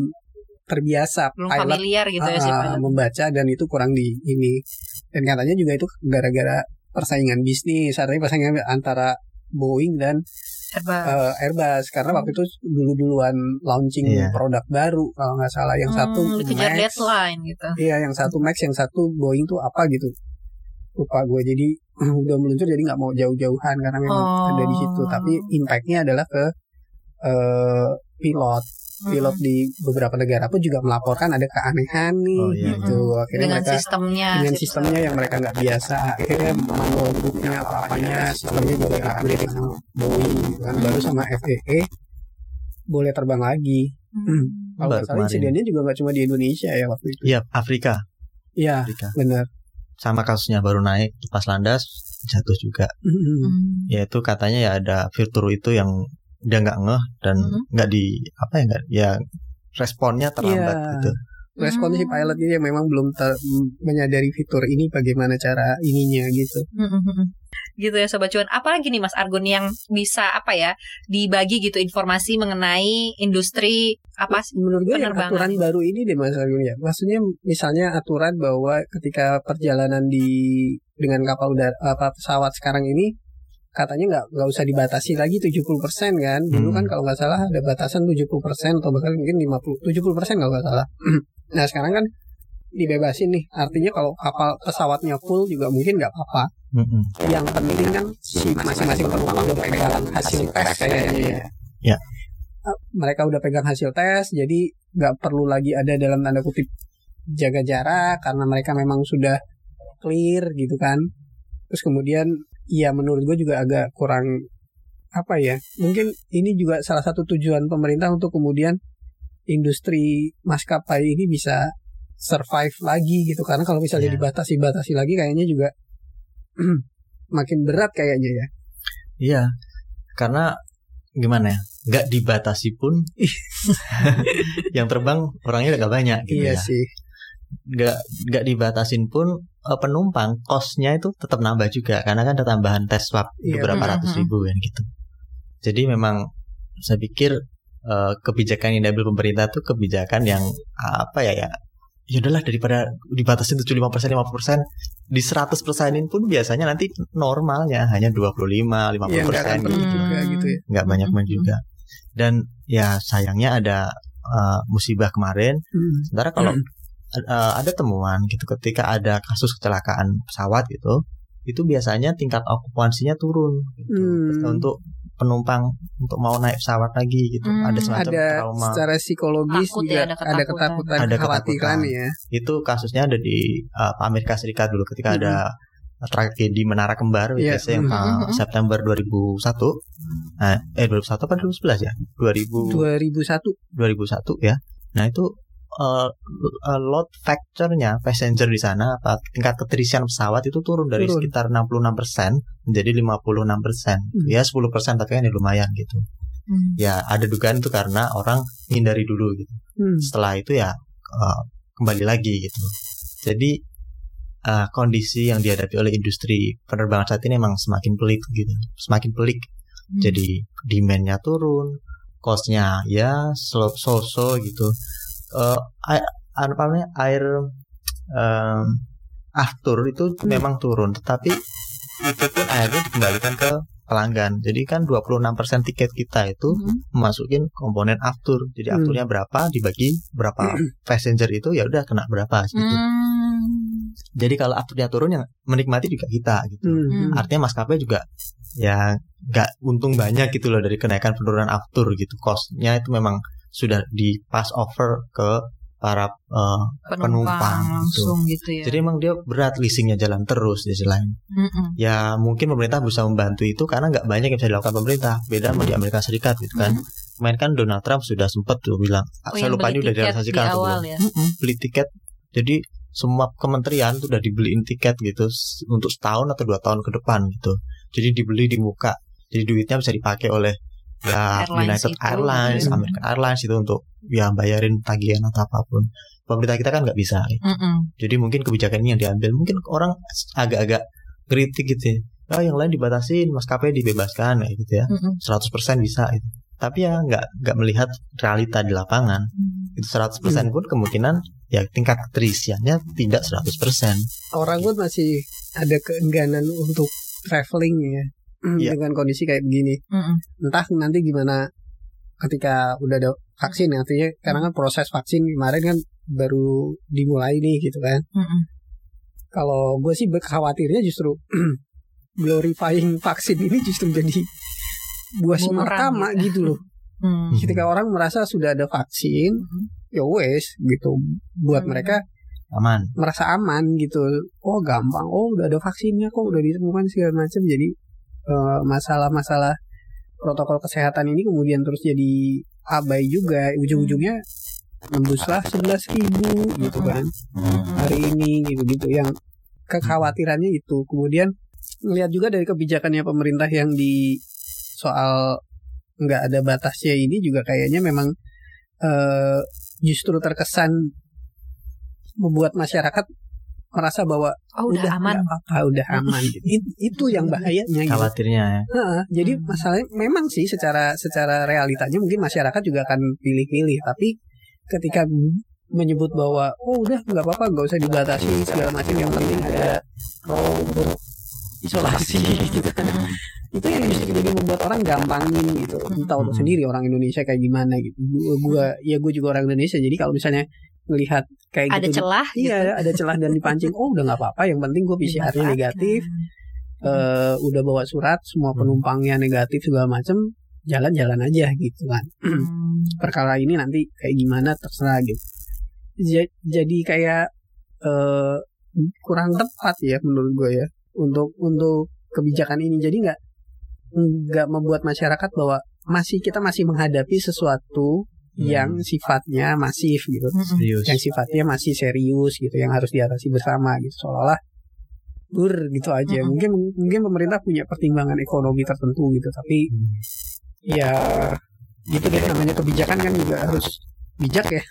terbiasa belum pilot familiar gitu ya si uh, pilot. membaca dan itu kurang di ini. Dan katanya juga itu gara-gara persaingan bisnis, artinya persaingan antara Boeing dan Serba. uh, Airbus karena waktu itu dulu-duluan launching Iya. produk baru kalau nggak salah yang satu Hmm, dikejar Max, deadline gitu. Iya, yang satu Max, yang satu Boeing tuh apa gitu. Lupa gue jadi udah meluncur jadi nggak mau jauh-jauhan karena memang Oh. ada di situ. Tapi impactnya adalah ke eh, pilot. Pilot Mm. di beberapa negara pun juga melaporkan ada keanehan nih Oh, iya, gitu. Akhirnya dengan mereka sistemnya dengan sistem. sistemnya yang mereka nggak biasa. Akhirnya manual booknya apa-apanya sistemnya juga upgrade sama Boeing gitu kan. Baru sama FAA boleh terbang lagi. Hmm. Kalau nggak salah insidennya juga nggak cuma di Indonesia ya waktu itu. Iya, Afrika, Iya, Afrika. benar. Sama kasusnya baru naik pas landas jatuh juga. Mm-mm. Hmm. Yaitu katanya ya ada fitur itu yang dia nggak ngeh dan Mhm. nggak di apa ya nggak ya responnya terlambat Iya. gitu. respon si Hmm. pilot ini yang memang belum ter- menyadari fitur ini bagaimana cara ininya gitu. Hmm, gitu ya sobat cuan apalagi nih Mas Argun yang bisa apa ya dibagi gitu informasi mengenai industri apa sih Menurut gue yang aturan baru ini deh Mas Argun ya. Maksudnya misalnya aturan bahwa ketika perjalanan di dengan kapal udara apa pesawat sekarang ini katanya nggak nggak usah dibatasi lagi 70% kan. Dulu Hmm. kan kalau nggak salah ada batasan 70% atau bahkan mungkin 50 70% kalau nggak salah. nah, sekarang kan dibebasin nih. Artinya kalau kapal pesawatnya full juga mungkin nggak apa-apa. Mm-mm. yang penting kan si masing-masing penumpang udah pegang hasil tes kayaknya ya. Ya. Eh, Mereka udah pegang hasil tes, jadi nggak perlu lagi ada dalam tanda kutip jaga jarak karena mereka memang sudah clear gitu kan. Terus kemudian, ya menurut gue juga agak kurang apa ya? Mungkin ini juga salah satu tujuan pemerintah untuk kemudian industri maskapai ini bisa survive lagi gitu karena kalau misalnya Ya. dibatasi-batasi lagi kayaknya juga makin berat kayaknya ya. Iya, karena gimana ya? Nggak dibatasi pun yang terbang orangnya nggak banyak gitu iya ya. sih. Nggak nggak dibatasin pun eh, penumpang costnya itu tetap nambah juga karena kan ada tambahan tes swab Iya, beberapa benar. ratus ribu kan gitu. Jadi memang saya pikir eh, kebijakan yang diambil pemerintah tuh kebijakan yang apa ya ya ya udahlah daripada dibatasin 75% 50% di 100 persenin pun biasanya nanti normalnya hanya 25 50 Iya nggak akan persen gitu. juga gitu ya. nggak banyak Mhm. juga dan ya sayangnya ada uh, musibah kemarin Hmm. sementara kalau uh, ada temuan gitu ketika ada kasus kecelakaan pesawat gitu itu biasanya tingkat okupansinya turun gitu, Hmm. untuk penumpang untuk mau naik pesawat lagi gitu Hmm, ada semacam Ada trauma secara psikologis Takut juga ya, ada ada ketakutan. Ada kekhawatiran ketakutan. ya. itu kasusnya ada di uh, Amerika Serikat dulu ketika ada tragedi Menara Kembar Hmm. Iya, WTC yang hmm. uh, September 2001 nah, eh 2001 apa 2011 ya 2000 2001 2001 ya. Nah itu uh, uh, load factor-nya passenger di sana apa tingkat keterisian pesawat itu turun dari Turun. sekitar 66% menjadi 56%. Hmm. Ya 10% tapi kan ya lumayan gitu. Hmm. Ya ada dugaan itu karena orang hindari dulu gitu. Hmm. Setelah itu ya uh, kembali lagi gitu. Jadi uh, kondisi yang dihadapi oleh industri penerbangan saat ini memang semakin pelik gitu. Semakin pelik Hmm. jadi demand-nya turun, cost-nya ya slow so-so gitu. Eh air, apa namanya air em, after itu Hmm. memang turun, tetapi itu pun akhirnya dikembalikan ke pelanggan. Jadi kan 26% tiket kita itu Hmm. masukin komponen after. Jadi Hmm. afturnya berapa dibagi berapa passenger itu ya udah kena berapa gitu. Hmm. Jadi kalau afturnya turun yang menikmati juga kita gitu. Hmm. Artinya maskapai juga ya nggak untung banyak gitu loh dari kenaikan penurunan aftur gitu. Cost-nya itu memang sudah di pass over ke para uh, penumpang, langsung gitu. gitu ya. Jadi emang dia berat leasingnya jalan terus di sisi lain. Mm-mm. Ya mungkin pemerintah bisa membantu itu karena nggak banyak yang bisa dilakukan pemerintah. Beda sama di Amerika Serikat gitu kan. Mm. Kemarin kan Donald Trump sudah sempat tuh bilang, Oh, saya lupa ini udah direalisasikan di awal belum. ya? Mm-mm, beli tiket. Jadi semua kementerian tuh udah dibeliin tiket gitu untuk setahun atau dua tahun ke depan gitu. Jadi dibeli di muka. Jadi duitnya bisa dipakai oleh ya Airlines United itu, Airlines, gitu. American Airlines itu untuk ya bayarin tagihan atau apa pun. Pemerintah kita kan nggak bisa. Mm-mm. Jadi mungkin kebijakan ini yang diambil mungkin orang agak-agak kritik gitu ya. Oh, yang lain dibatasin, maskapai dibebaskan kayak gitu ya. Mm-mm. 100% bisa gitu. Tapi ya nggak nggak melihat realita di lapangan. Itu 100% pun kemungkinan ya tingkat keterisiannya tidak 100%. orang pun masih ada keengganan untuk traveling ya Iya. dengan kondisi kayak begini Mm-mm. entah nanti gimana ketika udah ada vaksin artinya karena kan proses vaksin kemarin kan baru dimulai nih gitu kan kalau gue sih khawatirnya justru glorifying vaksin ini justru jadi buah si pertama gitu. gitu loh Mm. ketika orang merasa sudah ada vaksin ya wes gitu buat Hmm. mereka Aman. merasa aman gitu oh gampang oh udah ada vaksinnya kok udah ditemukan segala macam jadi eh, masalah-masalah protokol kesehatan ini kemudian terus jadi abai juga. Ujung-ujungnya nembuslah sebelas ribu gitu kan. Hari ini gitu gitu yang kekhawatirannya itu. Kemudian melihat juga dari kebijakannya pemerintah yang di soal nggak ada batasnya ini juga kayaknya memang eh, justru terkesan membuat masyarakat merasa bahwa Oh udah, aman. nggak apa-apa udah aman gitu. It- itu yang bahayanya gitu. Khawatirnya ya. Heeh, jadi Hmm. masalahnya memang sih secara secara realitanya mungkin masyarakat juga akan pilih-pilih tapi ketika menyebut bahwa oh udah nggak apa-apa nggak usah dibatasi segala macam yang penting ada robot isolasi gitu kan itu yang justru jadi membuat orang gampangin gitu tahu Hmm. sendiri orang Indonesia kayak gimana gitu gua, gua ya gue juga orang Indonesia jadi kalau misalnya melihat kayak Ada gitu. celah gitu. iya ada celah dan dipancing. Oh udah nggak apa-apa. Yang penting gue PCR-nya negatif. Eh, udah bawa surat semua Hmm. penumpangnya negatif segala macam jalan-jalan aja gitu kan. Hmm. perkara ini nanti kayak gimana terserah gitu. Ja- jadi kayak eh, kurang tepat ya menurut gue ya untuk untuk kebijakan ini. Jadi nggak nggak membuat masyarakat bahwa masih kita masih menghadapi sesuatu yang sifatnya masif gitu. Serius. yang sifatnya masih serius gitu yang harus diatasi bersama gitu seolah-olah dur gitu aja Mm-mm. mungkin mungkin pemerintah punya pertimbangan ekonomi tertentu gitu tapi Hmm. ya gitu deh namanya kebijakan kan juga harus bijak ya.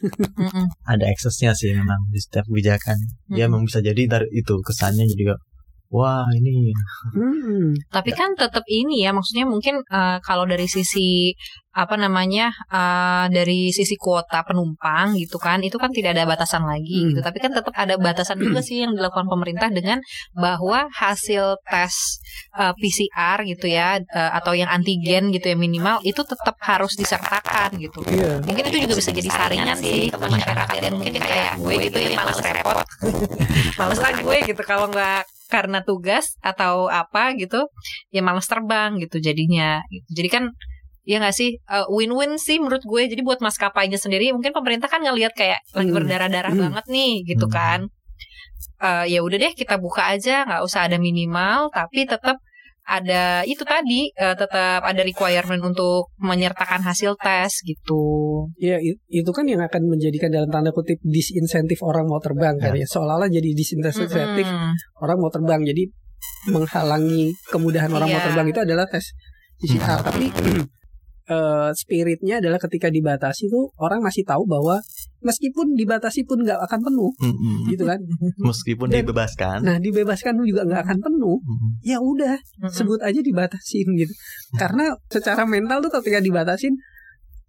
Ada eksesnya sih memang di setiap kebijakan. Ya Mm-mm. emang bisa jadi dari itu kesannya jadi kayak, wah ini Hmm. Tapi kan tetap ini ya, maksudnya mungkin eh, kalau dari sisi apa namanya eh, dari sisi kuota penumpang gitu kan, itu kan tidak ada batasan lagi Hmm. gitu. Tapi kan tetap ada batasan juga sih yang dilakukan pemerintah dengan bahwa hasil tes eh, PCR gitu ya eh, atau yang antigen gitu ya minimal itu tetap harus disertakan gitu. Iya. Mungkin itu juga bisa jadi saringan sih ke masyarakat dan mungkin kayak gue gitu ya males repot. males lah gue gitu kalau nggak karena tugas atau apa gitu ya males terbang gitu jadinya gitu. Jadi kan ya nggak sih Uh, win-win sih menurut gue. Jadi buat maskapainya sendiri mungkin pemerintah kan ngelihat kayak lagi Hmm. berdarah-darah Hmm. banget nih gitu Hmm. kan. Eh, ya udah deh kita buka aja nggak usah ada minimal tapi tetap ada itu tadi eh, tetap ada requirement untuk menyertakan hasil tes gitu. Ya itu kan yang akan menjadikan dalam tanda kutip disinsentif orang mau terbang kan ya seolah-olah jadi disinsentif Mm-mm. orang mau terbang jadi menghalangi kemudahan orang mau Iya. terbang itu adalah tes PCR tapi eh, spiritnya adalah ketika dibatasi tuh orang masih tahu bahwa meskipun dibatasi pun nggak akan penuh mm-mm. gitu kan meskipun Dan- dibebaskan. nah dibebaskan juga nggak akan penuh mm-mm. ya udah sebut aja dibatasin gitu karena secara mental tuh ketika dibatasin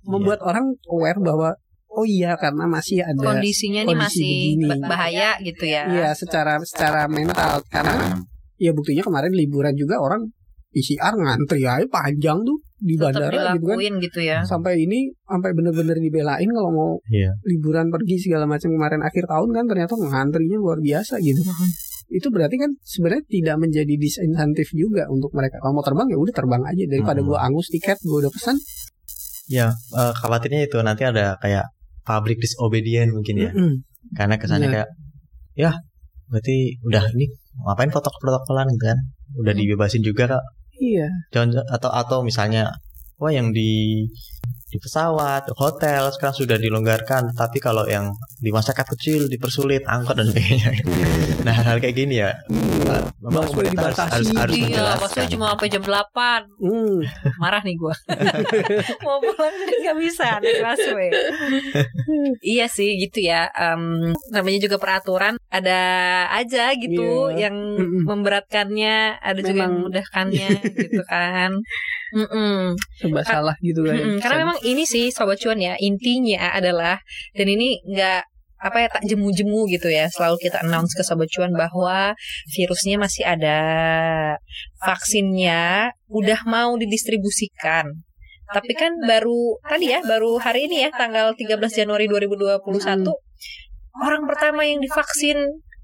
membuat orang aware bahwa oh iya karena masih ada kondisinya nih kondisi masih begini. ba- bahaya gitu ya. Iya secara secara mental karena ya buktinya kemarin liburan juga orang PCR ngantri aja panjang tuh di Tetap bandara gitu kan gitu ya. sampai ini sampai bener-bener dibelain kalau mau Iya. liburan pergi segala macam kemarin akhir tahun kan ternyata ngantrinya luar biasa gitu Mm-mm. itu berarti kan sebenarnya tidak menjadi disinsentif juga untuk mereka kalau mau terbang ya udah terbang aja daripada Hmm. gua angus tiket gua udah pesan Ya, eh, khawatirnya itu nanti ada kayak pabrik disobedient mungkin ya. Mm-mm. Karena kesannya Iya. kayak ya berarti udah ini ngapain foto protokolan gitu kan. Udah Hmm. dibebasin juga kak. Iya. Jangan atau atau misalnya wah yang di di pesawat, hotel sekarang sudah dilonggarkan, tapi kalau yang di masyarakat kecil dipersulit angkot dan sebagainya. Nah hal kayak gini ya, Iya. memang Busway pemerintah harus, dibatasi. harus, harus Iya, menjelaskan. maksudnya cuma sampai jam 8 Hmm. Marah nih gue Mau pulang jadi gak bisa naik busway Iya sih gitu ya Em, Namanya juga peraturan Ada aja gitu Iya. Yang memberatkannya Ada juga yang Memang- memudahkannya Gitu kan Mm-mm. Serba salah gitu kan. Mm-mm. Karena memang ini sih Sobat Cuan ya Intinya adalah Dan ini nggak apa ya tak jemu-jemu gitu ya selalu kita announce ke sobat cuan bahwa virusnya masih ada vaksinnya udah mau didistribusikan tapi kan baru tadi ya baru hari ini ya tanggal 13 Januari 2021 orang pertama yang divaksin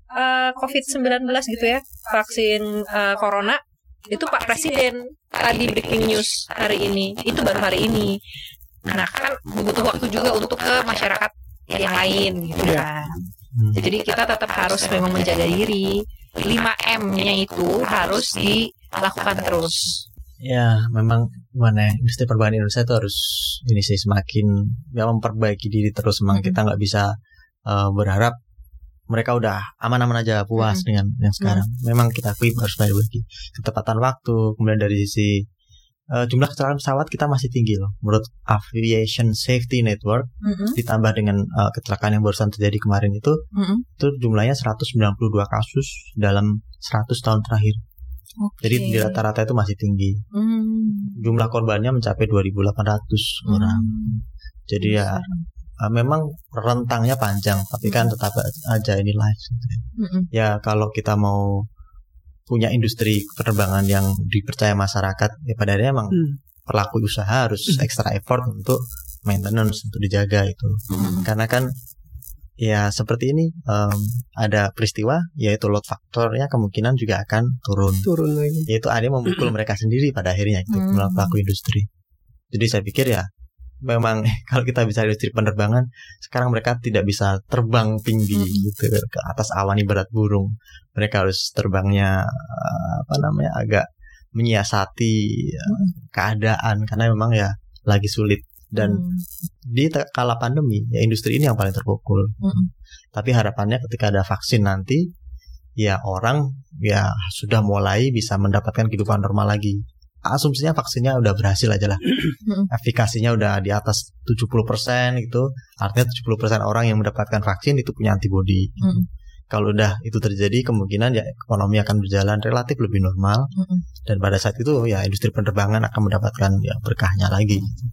eh, COVID-19 gitu ya vaksin eh, corona itu Pak Presiden tadi breaking news hari ini itu baru hari ini nah kan butuh waktu juga untuk ke masyarakat yang lain gitu Iya. kan Hmm. jadi kita tetap harus memang menjaga diri 5M-nya itu harus dilakukan terus Ya, memang gimana ya, industri perbankan Indonesia itu harus ini sih semakin ya memperbaiki diri terus. Memang Mm-mm. kita nggak bisa eh, berharap mereka udah aman-aman aja puas Mm-mm. dengan yang sekarang. Memang kita akui harus memperbaiki ketepatan waktu, kemudian dari sisi eh, jumlah kecelakaan pesawat kita masih tinggi loh. Menurut Aviation Safety Network Mm-mm, ditambah dengan eh, kecelakaan yang barusan terjadi kemarin itu mm-mm. itu jumlahnya 192 kasus dalam 100 tahun terakhir. Oke. Jadi di rata-rata itu masih tinggi Hmm. jumlah korbannya mencapai 2.800 orang. Hmm. Jadi ya uh, memang rentangnya panjang, tapi kan tetap aja ini live. gitu ya. Ya kalau kita mau punya industri penerbangan yang dipercaya masyarakat, ya pada akhirnya emang Hmm. pelaku usaha harus extra effort untuk maintenance untuk dijaga itu. Mm-mm. Karena kan ya seperti ini um, ada peristiwa yaitu load faktornya kemungkinan juga akan turun. Turun lagi. yaitu ada yang memukul mereka sendiri pada akhirnya itu Hmm. pelaku industri. Jadi saya pikir ya memang kalau kita bisa industri penerbangan sekarang mereka tidak bisa terbang tinggi Hmm. gitu ke atas awan ibarat burung. Mereka harus terbangnya eh, apa namanya agak menyiasati eh, Hmm. keadaan karena memang ya lagi sulit dan Hmm. di kala pandemi ya industri ini yang paling terpukul. Mm-mm. Tapi harapannya ketika ada vaksin nanti ya orang ya sudah mulai bisa mendapatkan kehidupan normal lagi. Asumsinya vaksinnya udah berhasil aja lah. Mm-mm. Efikasinya udah di atas 70% gitu. Artinya 70% orang yang mendapatkan vaksin itu punya antibodi. Mm. Kalau udah itu terjadi kemungkinan ya ekonomi akan berjalan relatif lebih normal Mm-mm. dan pada saat itu ya industri penerbangan akan mendapatkan ya berkahnya lagi. gitu.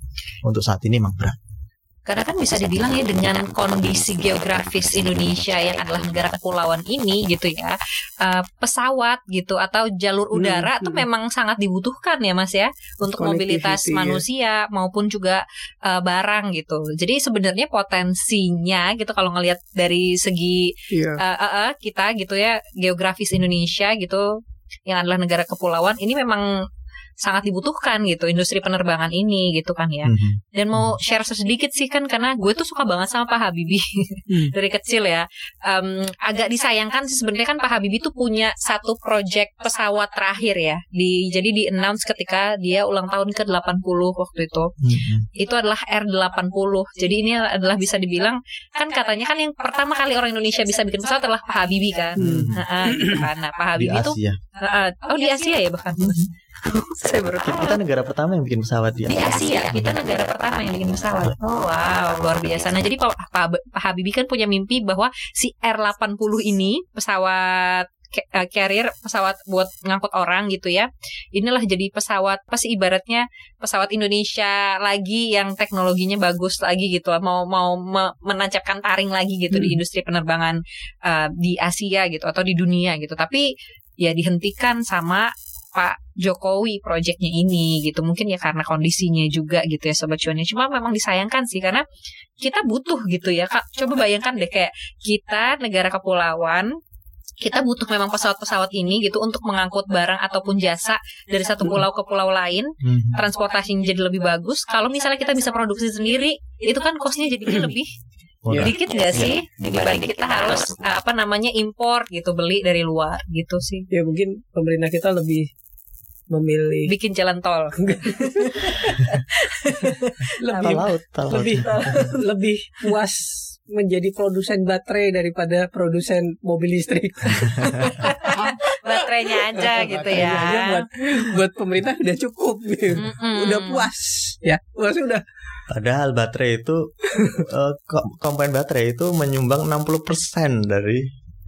Untuk saat ini memang berat. Karena kan bisa dibilang ya dengan kondisi geografis Indonesia yang adalah negara kepulauan ini gitu ya, eh, pesawat gitu atau jalur Hmm, udara itu hmm. memang sangat dibutuhkan ya Mas ya untuk mobilitas Connectivity, ya. manusia maupun juga eh, barang gitu. Jadi sebenarnya potensinya gitu kalau ngelihat dari segi Iya. eh, eh, eh, kita gitu ya geografis Indonesia gitu yang adalah negara kepulauan ini memang sangat dibutuhkan gitu industri penerbangan ini gitu kan ya. Mhm. Dan mau share sedikit sih kan karena gue tuh suka banget sama Pak Habibie Hmm. dari kecil ya. Em, agak disayangkan sih sebenarnya kan Pak Habibie tuh punya satu project pesawat terakhir ya. Di jadi di announce ketika dia ulang tahun ke-80 waktu itu. Mhm. Itu adalah R80. Jadi ini adalah bisa dibilang kan katanya kan yang pertama kali orang Indonesia bisa bikin pesawat adalah Pak Habibie kan. Hmm. Heeh, gitu kan. Nah, Pak Di Habibie tuh Asia. heeh, oh di Asia ya bahkan. Saya baru tahu. Kita negara pertama yang bikin pesawat di di Asia. Asia kita negara pertama yang bikin pesawat. Oh wow luar biasa. Nah jadi Pak, Pak, Pak Habibie kan punya mimpi bahwa si R80 ini pesawat eh, carrier pesawat buat ngangkut orang gitu ya. Inilah jadi pesawat pas ibaratnya pesawat Indonesia lagi yang teknologinya bagus lagi gitu. Mau mau me- menancapkan taring lagi gitu di Hmm. industri penerbangan eh, di Asia gitu atau di dunia gitu. Tapi ya dihentikan sama Pak Jokowi proyeknya ini gitu. Mungkin ya karena kondisinya juga gitu ya sobat cuannya. Cuma memang disayangkan sih karena kita butuh gitu ya Kak. Coba bayangkan deh kayak kita negara kepulauan kita butuh memang pesawat-pesawat ini gitu untuk mengangkut barang ataupun jasa dari satu pulau ke pulau lain. Mhm. transportasinya jadi lebih bagus. Kalau misalnya kita bisa produksi sendiri itu kan costnya jadinya lebih Murah. Dikit gak sih dibanding kita harus uh, apa namanya impor gitu beli dari luar gitu sih. Ya mungkin pemerintah kita lebih memilih Bikin jalan tol. Tol lebih laut, tol laut. lebih lebih puas menjadi produsen baterai daripada produsen mobil listrik. Baterainya aja gitu ya. Aja buat buat pemerintah udah cukup gitu. Mm-mm. Udah puas ya. Puas udah. Padahal baterai itu eh, ko- komponen baterai itu menyumbang 60% dari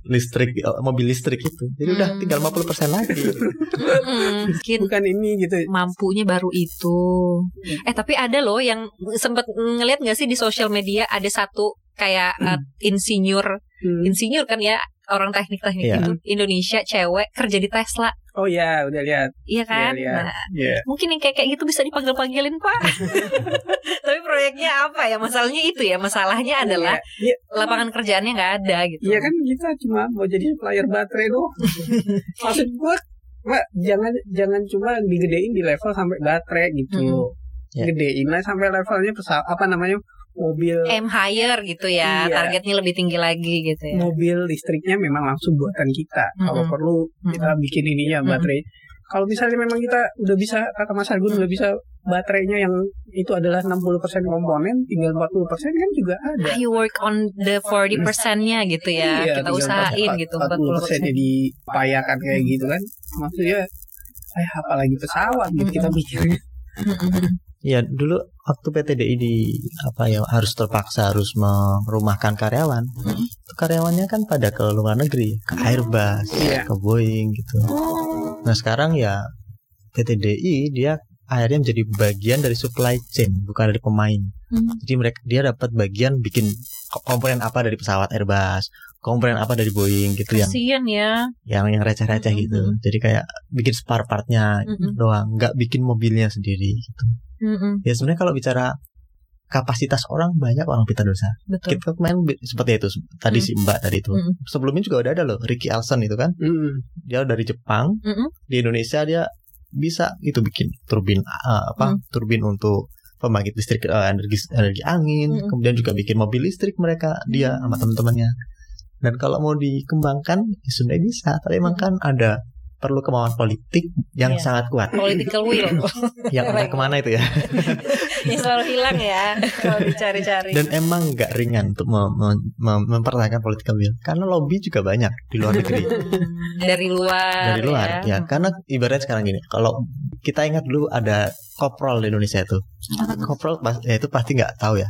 listrik eh, mobil listrik itu. Jadi udah Hmm. tinggal 50% lagi. Mungkin Bukan ini gitu. mampunya baru itu. Eh tapi ada loh yang sempet ngeliat nggak sih di sosial media ada satu kayak uh, insinyur, Hmm. insinyur kan ya orang teknik-teknik Iya. itu Indonesia cewek kerja di Tesla, Oh ya, udah lihat. iya kan? Iya, lihat. Nah, Ya. mungkin yang kayak kayak gitu bisa dipanggil panggilin pak. tapi proyeknya apa ya? Masalahnya itu ya. Masalahnya adalah Iya, lapangan kerjaannya nggak ada gitu. Iya kan kita cuma mau jadi supplier baterai doang. Maksud gua Mbak, jangan jangan cuma digedein di level sampai baterai gitu. Hmm. Ya. Gedein lah sampai levelnya pesawat apa namanya mobil aim higher gitu ya. Iya. Targetnya lebih tinggi lagi gitu ya. mobil listriknya memang langsung buatan kita. Kalau Mm-mm. perlu kita bikin ininya baterai. Kalau misalnya memang kita udah bisa kata Mas Argun udah bisa baterainya yang itu adalah 60% komponen, tinggal 40% kan juga ada. Ayo work on the 40%-nya gitu ya. Iya, Kita usahain gitu 40% 40%. dipayakan kayak gitu kan. Maksudnya eh apalagi pesawat gitu kita mikirnya. Ya dulu waktu PTDI di apa ya harus terpaksa harus merumahkan karyawan. Hmm. Itu karyawannya kan pada ke luar negeri, ke Airbus, Iya. ke Boeing gitu. Nah sekarang ya PTDI dia akhirnya menjadi bagian dari supply chain bukan dari pemain. Hmm. Jadi mereka dia dapat bagian bikin ko- komponen apa dari pesawat Airbus, komponen apa dari Boeing gitu yang Kasian ya. yang yang receh-receh Mm-mm. gitu. Jadi kayak bikin spare partnya Mm-mm. doang, nggak bikin mobilnya sendiri gitu. Mm-mm, Ya sebenarnya kalau bicara kapasitas orang banyak orang pita dosa. Betul. Kita kemarin bi- seperti itu tadi Mm. si Mbak tadi itu. Mm. Sebelumnya juga udah ada loh Ricky Elson itu kan. Mm. Dia dari Jepang Mm-mm. di Indonesia dia bisa itu bikin turbin uh, apa turbin untuk pembangkit listrik uh, energi energi angin Mm. kemudian juga bikin mobil listrik mereka dia sama teman-temannya dan kalau mau dikembangkan ya sebenarnya bisa tapi emang kan ada perlu kemauan politik yang Iya. sangat kuat. Political will. Yang entah ke mana itu ya? Yang selalu hilang ya kalau dicari-cari. dan emang nggak ringan untuk mem- mem- mem- mempertahankan political will karena lobby juga banyak di luar negeri. Dari luar. dari luar ya. karena ibaratnya sekarang gini kalau kita ingat dulu ada koprol di Indonesia itu. Koprol pas- ya itu pasti nggak tahu ya.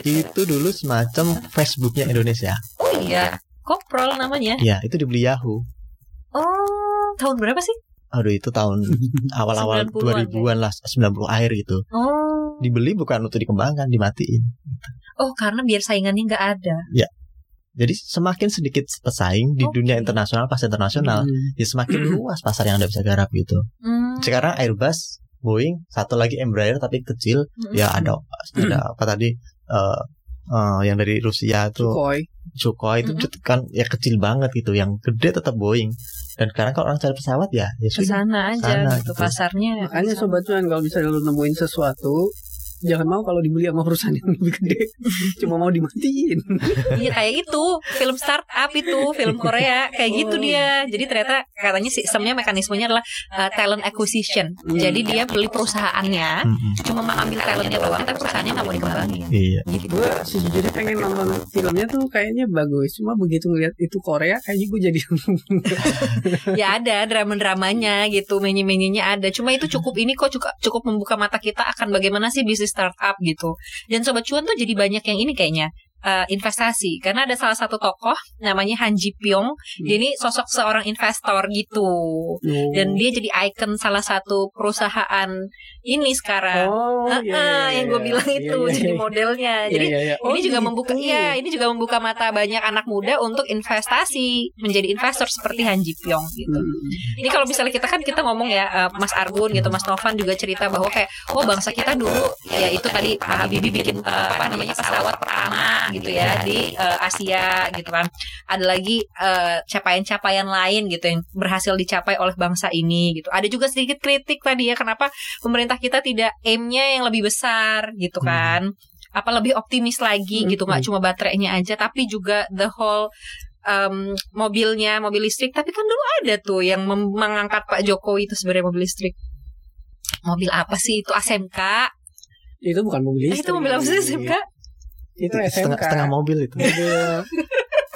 Itu dulu semacam Facebooknya Indonesia. Oh iya, Koprol namanya. ya itu dibeli Yahoo Oh, tahun berapa sih? aduh itu tahun awal-awal 90-an 2000-an lah 90 akhir gitu Oh, dibeli bukan untuk dikembangkan dimatiin oh karena biar saingannya nggak ada. jadi semakin sedikit pesaing di Oke. dunia internasional pas internasional Mm. ya semakin luas pasar yang anda bisa garap gitu Hmm. sekarang Airbus Boeing satu lagi Embraer tapi kecil Mm-mm. ya ada ada apa tadi eh eh, yang dari Rusia itu Sukhoi. Sukhoi itu Mm-mm. kan ya kecil banget gitu yang gede tetap Boeing dan sekarang kalau orang cari pesawat ya ya sudah sana aja Sana, gitu gitu. pasarnya. Makanya sobat cuan kalau misalnya lu nemuin sesuatu jangan mau kalau dibeli sama perusahaan yang lebih gede cuma mau dimatiin Iya kayak itu film startup itu film Korea kayak gitu Oh. dia. Jadi ternyata katanya sistemnya mekanismenya adalah uh, talent acquisition. Hmm. Jadi dia beli perusahaannya Mm-mm. cuma mengambil talentnya doang tapi perusahaannya nggak mau dikembangin. iya Gitu. gue sejujurnya pengen nonton filmnya tuh kayaknya bagus cuma begitu ngeliat itu Korea kayaknya gue jadi ya ada drama-dramanya gitu, menye-menyenya ada. Cuma itu cukup ini kok cukup cukup membuka mata kita akan bagaimana sih bisnis startup gitu. Dan sobat cuan tuh jadi banyak yang ini kayaknya eh, investasi karena ada salah satu tokoh namanya Han Ji Pyong. Dia ini sosok seorang investor gitu. Dan dia jadi ikon salah satu perusahaan ini sekarang. oh iya, ah, iya, yang iya, gue bilang iya, itu iya, jadi iya. modelnya. Iya, Jadi iya, iya. Oh, ini juga gitu. membuka ya ini juga membuka mata banyak anak muda untuk investasi menjadi investor seperti Han Ji Pyong gitu. Hmm. Ini kalau misalnya kita kan kita ngomong ya eh, Mas Argun gitu Mas Novan juga cerita bahwa kayak oh bangsa kita dulu ya itu tadi Pak Habibie bikin eh, apa namanya pesawat pertama gitu ya di eh, Asia gitu kan. Ada lagi eh, capaian-capaian lain gitu yang berhasil dicapai oleh bangsa ini gitu. Ada juga sedikit kritik tadi ya kenapa pemerintah kita tidak aimnya yang lebih besar gitu Hmm. kan. apa lebih optimis lagi gitu nggak cuma baterainya aja tapi juga the whole um, mobilnya mobil listrik tapi kan dulu ada tuh yang mengangkat Pak Jokowi itu sebenarnya mobil listrik mobil apa sih itu ASMK itu bukan mobil Eh, listrik. itu mobil apa sih ASMK Itu setengah, SMK. setengah mobil itu. mobil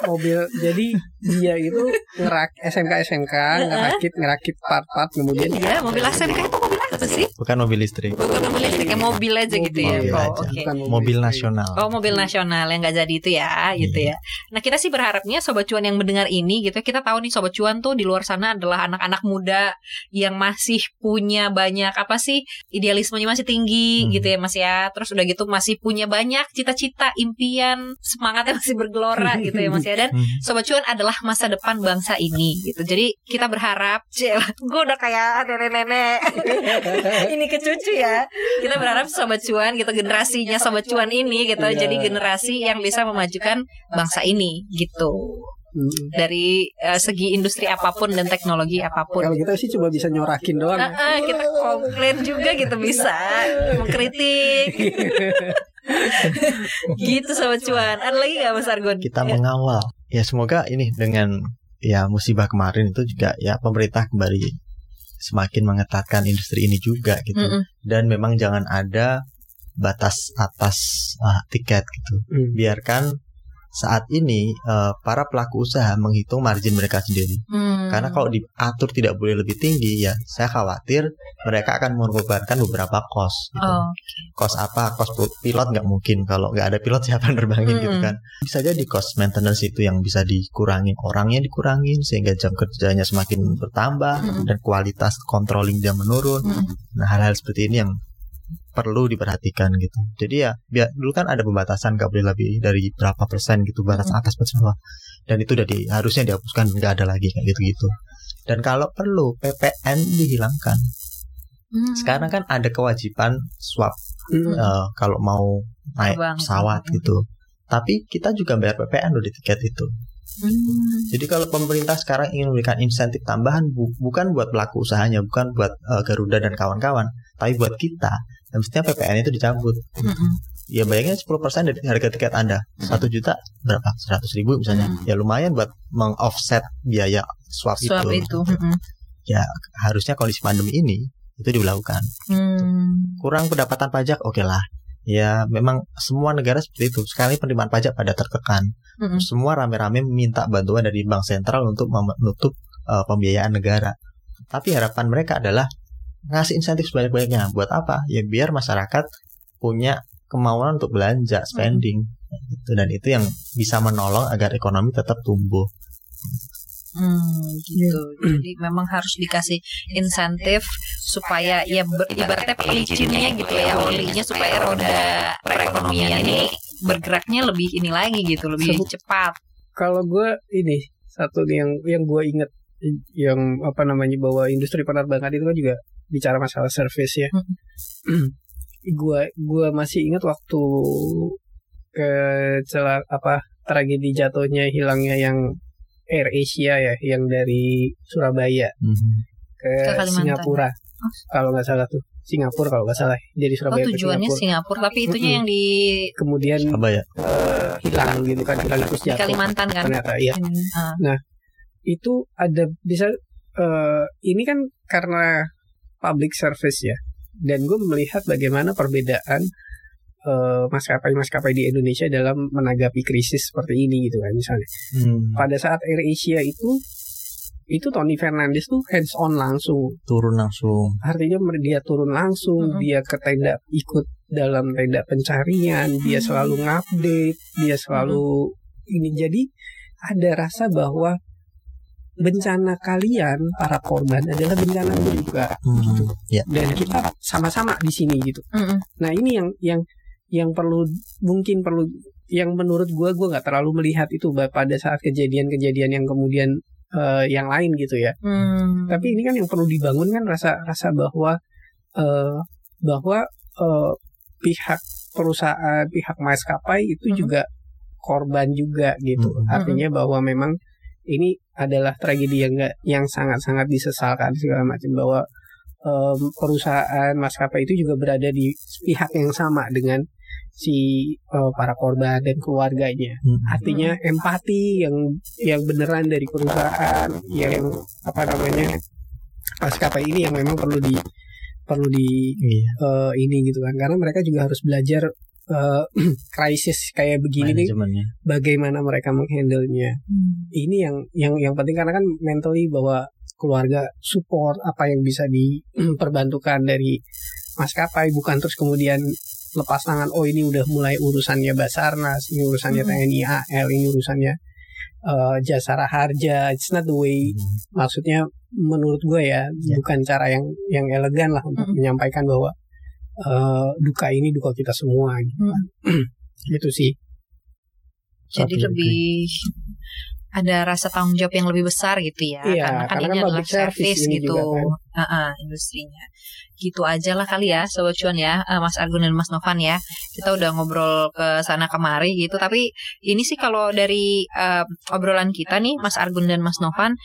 mobil jadi dia itu ngerak SMK SMK ngerakit ngerakit part-part kemudian iya mobil ASMK itu apa sih Bukan mobil listrik. bukan mobil listrik ya mobil aja gitu ya Mobil oh, aja. oke bukan Mobil listrik. nasional. Oh mobil nasional yang nggak jadi itu ya gitu ya. Nah kita sih berharapnya sobat cuan yang mendengar ini gitu kita tahu nih sobat cuan tuh di luar sana adalah anak-anak muda yang masih punya banyak apa sih idealismenya masih tinggi Hmm. gitu ya mas ya. Terus udah gitu masih punya banyak cita-cita, impian, semangatnya masih bergelora gitu ya mas ya. Dan Hmm. sobat cuan adalah masa depan bangsa ini gitu. Jadi kita berharap, gue udah kayak nenek-nenek ini ke cucu ya. Kita berharap sobat cuan gitu generasinya sobat cuan ini gitu Iya. jadi generasi yang bisa memajukan bangsa ini gitu. Dari eh, segi industri apa pun dan teknologi apa pun. kalau kita sih cuma bisa nyorakin doang Ah, ah, kita komplain juga gitu bisa mengkritik gitu sobat cuan ada lagi nggak mas Argon Kita Ya. mengawal. Ya semoga ini dengan ya musibah kemarin itu juga ya pemerintah kembali semakin mengetatkan industri ini juga gitu. Mm-mm. Dan memang jangan ada batas atas ah, tiket gitu. Hmm. Biarkan saat ini eh, para pelaku usaha menghitung margin mereka sendiri. Hmm. Karena kalau diatur tidak boleh lebih tinggi ya, saya khawatir mereka akan mengorbankan beberapa kos. Gitu. oh Kos apa? Kos pilot nggak mungkin. Kalau nggak ada pilot siapa yang nerbangin gitu Mm-mm. kan? Bisa jadi kos maintenance itu yang bisa dikurangin, orangnya dikurangin sehingga jam kerjanya semakin bertambah Mm-mm. dan kualitas controlling dia menurun. Mm-mm. Nah hal-hal seperti ini yang perlu diperhatikan gitu. Jadi ya, biar dulu kan ada pembatasan nggak boleh lebih dari berapa persen gitu batas Mm-mm. atas batas bawah. Dan itu udah di, harusnya dihapuskan nggak ada lagi kayak gitu-gitu. Dan kalau perlu PPN dihilangkan. Hmm. Sekarang kan ada kewajiban swab Mm. eh, kalau mau naik pesawat gitu. Tapi kita juga bayar PPN loh di tiket itu. Hmm. Jadi kalau pemerintah sekarang ingin memberikan insentif tambahan bu- bukan buat pelaku usahanya, bukan buat eh, Garuda dan kawan-kawan, tapi buat kita. Dan mestinya PPN itu dicabut. Mm-mm. Ya bayangin 10% dari harga tiket Anda. Satu juta berapa? 100 ribu misalnya. Hmm. Ya lumayan buat meng-offset biaya swab, Swab itu. itu. Mm-mm. Harusnya kondisi pandemi ini itu dilakukan. Hmm. Kurang pendapatan pajak, oke lah. Ya memang semua negara seperti itu. Sekali penerimaan pajak pada tertekan. Mm-mm. Semua rame-rame meminta bantuan dari bank sentral untuk menutup eh, pembiayaan negara. Tapi harapan mereka adalah ngasih insentif sebanyak-banyaknya. Buat apa? Ya biar masyarakat punya kemauan untuk belanja, spending. Gitu. Dan itu yang bisa menolong agar ekonomi tetap tumbuh. Hmm, gitu. Jadi memang harus dikasih insentif supaya ya ber, ibaratnya pelicinnya gitu ya, olinya supaya roda perekonomian ini bergeraknya lebih ini lagi gitu, lebih Sebut- cepat. kalau gue ini satu yang yang gue inget yang apa namanya bahwa industri penerbangan itu kan juga bicara masalah service ya. gue gue masih ingat waktu ke celak apa tragedi jatuhnya hilangnya yang Air Asia ya yang dari Surabaya ke, Ke Kalimantan. Singapura Oh. kalau nggak salah tuh Singapura kalau nggak salah dari Oh Surabaya ke tujuannya Singapura Singapura, tapi itunya Mm-mm. yang di, kemudian Apa ya? eh, hilang gitu kan hilang terus di jatuh Kalimantan kan. ternyata iya Ah. itu ada bisa eh, ini kan karena public service ya dan gue melihat bagaimana perbedaan eh, maskapai-maskapai di Indonesia dalam menanggapi krisis seperti ini gitu kan misalnya Hmm, pada saat Air Asia itu itu Tony Fernandes tuh hands on langsung turun langsung. artinya dia turun langsung Mm-mm. dia ke tenda ikut dalam tenda pencarian dia selalu ngupdate dia selalu ini jadi ada rasa bahwa bencana kalian para korban adalah bencana juga Hmm, ya. dan kita sama-sama di sini gitu Mm-mm. nah ini yang yang yang perlu mungkin perlu yang menurut gue gue nggak terlalu melihat itu pada saat kejadian-kejadian yang kemudian eh, yang lain gitu ya Hmm. tapi ini kan yang perlu dibangun kan rasa rasa bahwa eh, bahwa eh, pihak perusahaan pihak maskapai itu Mhm. juga korban juga gitu Mhm. artinya bahwa memang ini adalah tragedi yang nggak yang sangat sangat disesalkan segala macam bahwa em, perusahaan maskapai itu juga berada di pihak yang sama dengan si uh, para korban dan keluarganya. Hmm. Artinya empati yang yang beneran dari perusahaan yang apa namanya maskapai ini yang memang perlu di perlu di Iya. uh, ini gitu kan karena mereka juga harus belajar uh, krisis kayak begini nih bagaimana mereka menghandle-nya Hmm. ini yang yang yang penting karena kan mentally bahwa keluarga support apa yang bisa diperbantukan dari maskapai bukan terus kemudian lepas tangan oh ini udah mulai urusannya Basarnas ini urusannya Hmm. TNI AL ini urusannya eh, Jasara Harja it's not the way Hmm. maksudnya menurut gue ya Ya. bukan cara yang yang elegan lah untuk Mm. menyampaikan bahwa eh, duka ini duka kita semua gitu, kan. gitu sih Jadi lebih ada rasa tanggung jawab yang lebih besar gitu ya. Iya, karena kan karena ini kan adalah service service gitu. juga kan. Heeh, industrinya. Gitu aja lah kali ya Sobat Cuan ya eh, Mas Argun dan Mas Novan ya. Kita udah ngobrol ke sana kemari gitu. Tapi ini sih kalau dari eh, obrolan kita nih Mas Argun dan Mas Novan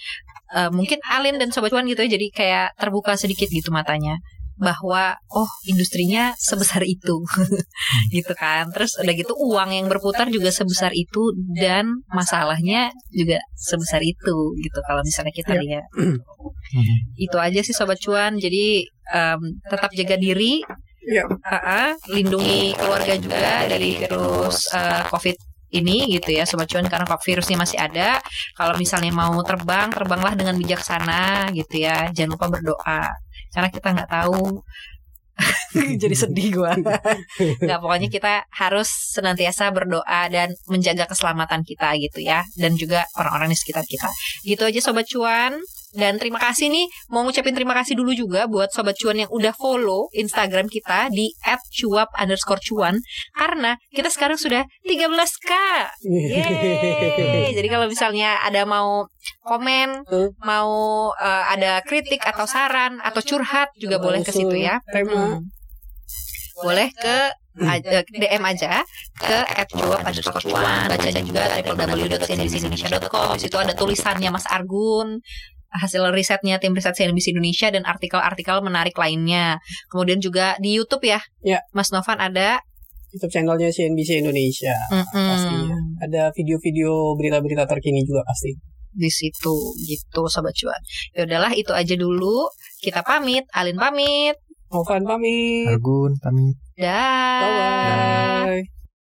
eh, Mungkin Alin dan Sobat Cuan gitu ya Jadi kayak terbuka sedikit gitu matanya bahwa oh industrinya sebesar itu. Gitu kan. Terus udah gitu uang yang berputar juga sebesar itu dan masalahnya juga sebesar itu gitu. Kalau misalnya kita Ya. lihat. Hmm. itu aja sih sobat cuan. Jadi em, tetap jaga diri. Ya uh-uh, lindungi keluarga juga dari virus eh, covid ini gitu ya sobat cuan. Karena kok virusnya masih ada. Kalau misalnya mau terbang terbanglah dengan bijaksana gitu ya. Jangan lupa berdoa karena kita nggak tahu. Jadi sedih gua. Nggak pokoknya kita harus senantiasa berdoa dan menjaga keselamatan kita gitu ya. Dan juga orang-orang di sekitar kita. Gitu aja sobat cuan dan terima kasih nih mau ngucapin terima kasih dulu juga buat sobat cuan yang udah follow Instagram kita di @cuap underscore cuan karena kita sekarang sudah 13k Yeay. Jadi kalau misalnya ada mau komen, Hmm. mau eh, ada kritik atau saran atau curhat juga boleh ke situ ya. Hmm. Boleh ke aja, DM aja ke @cuap underscore cuan baca juga www.cnbcindonesia.com situ ada tulisannya Mas Argun hasil risetnya tim riset CNBC Indonesia dan artikel-artikel menarik lainnya kemudian juga di YouTube ya, Ya. Mas Novan ada YouTube channelnya CNBC Indonesia mm-mm, pastinya ada video-video berita-berita terkini juga pasti di situ gitu sobat cuan. Ya udahlah itu aja dulu. Kita pamit, Alin pamit. Novan pamit Argun pamit. Dah. Bye-bye.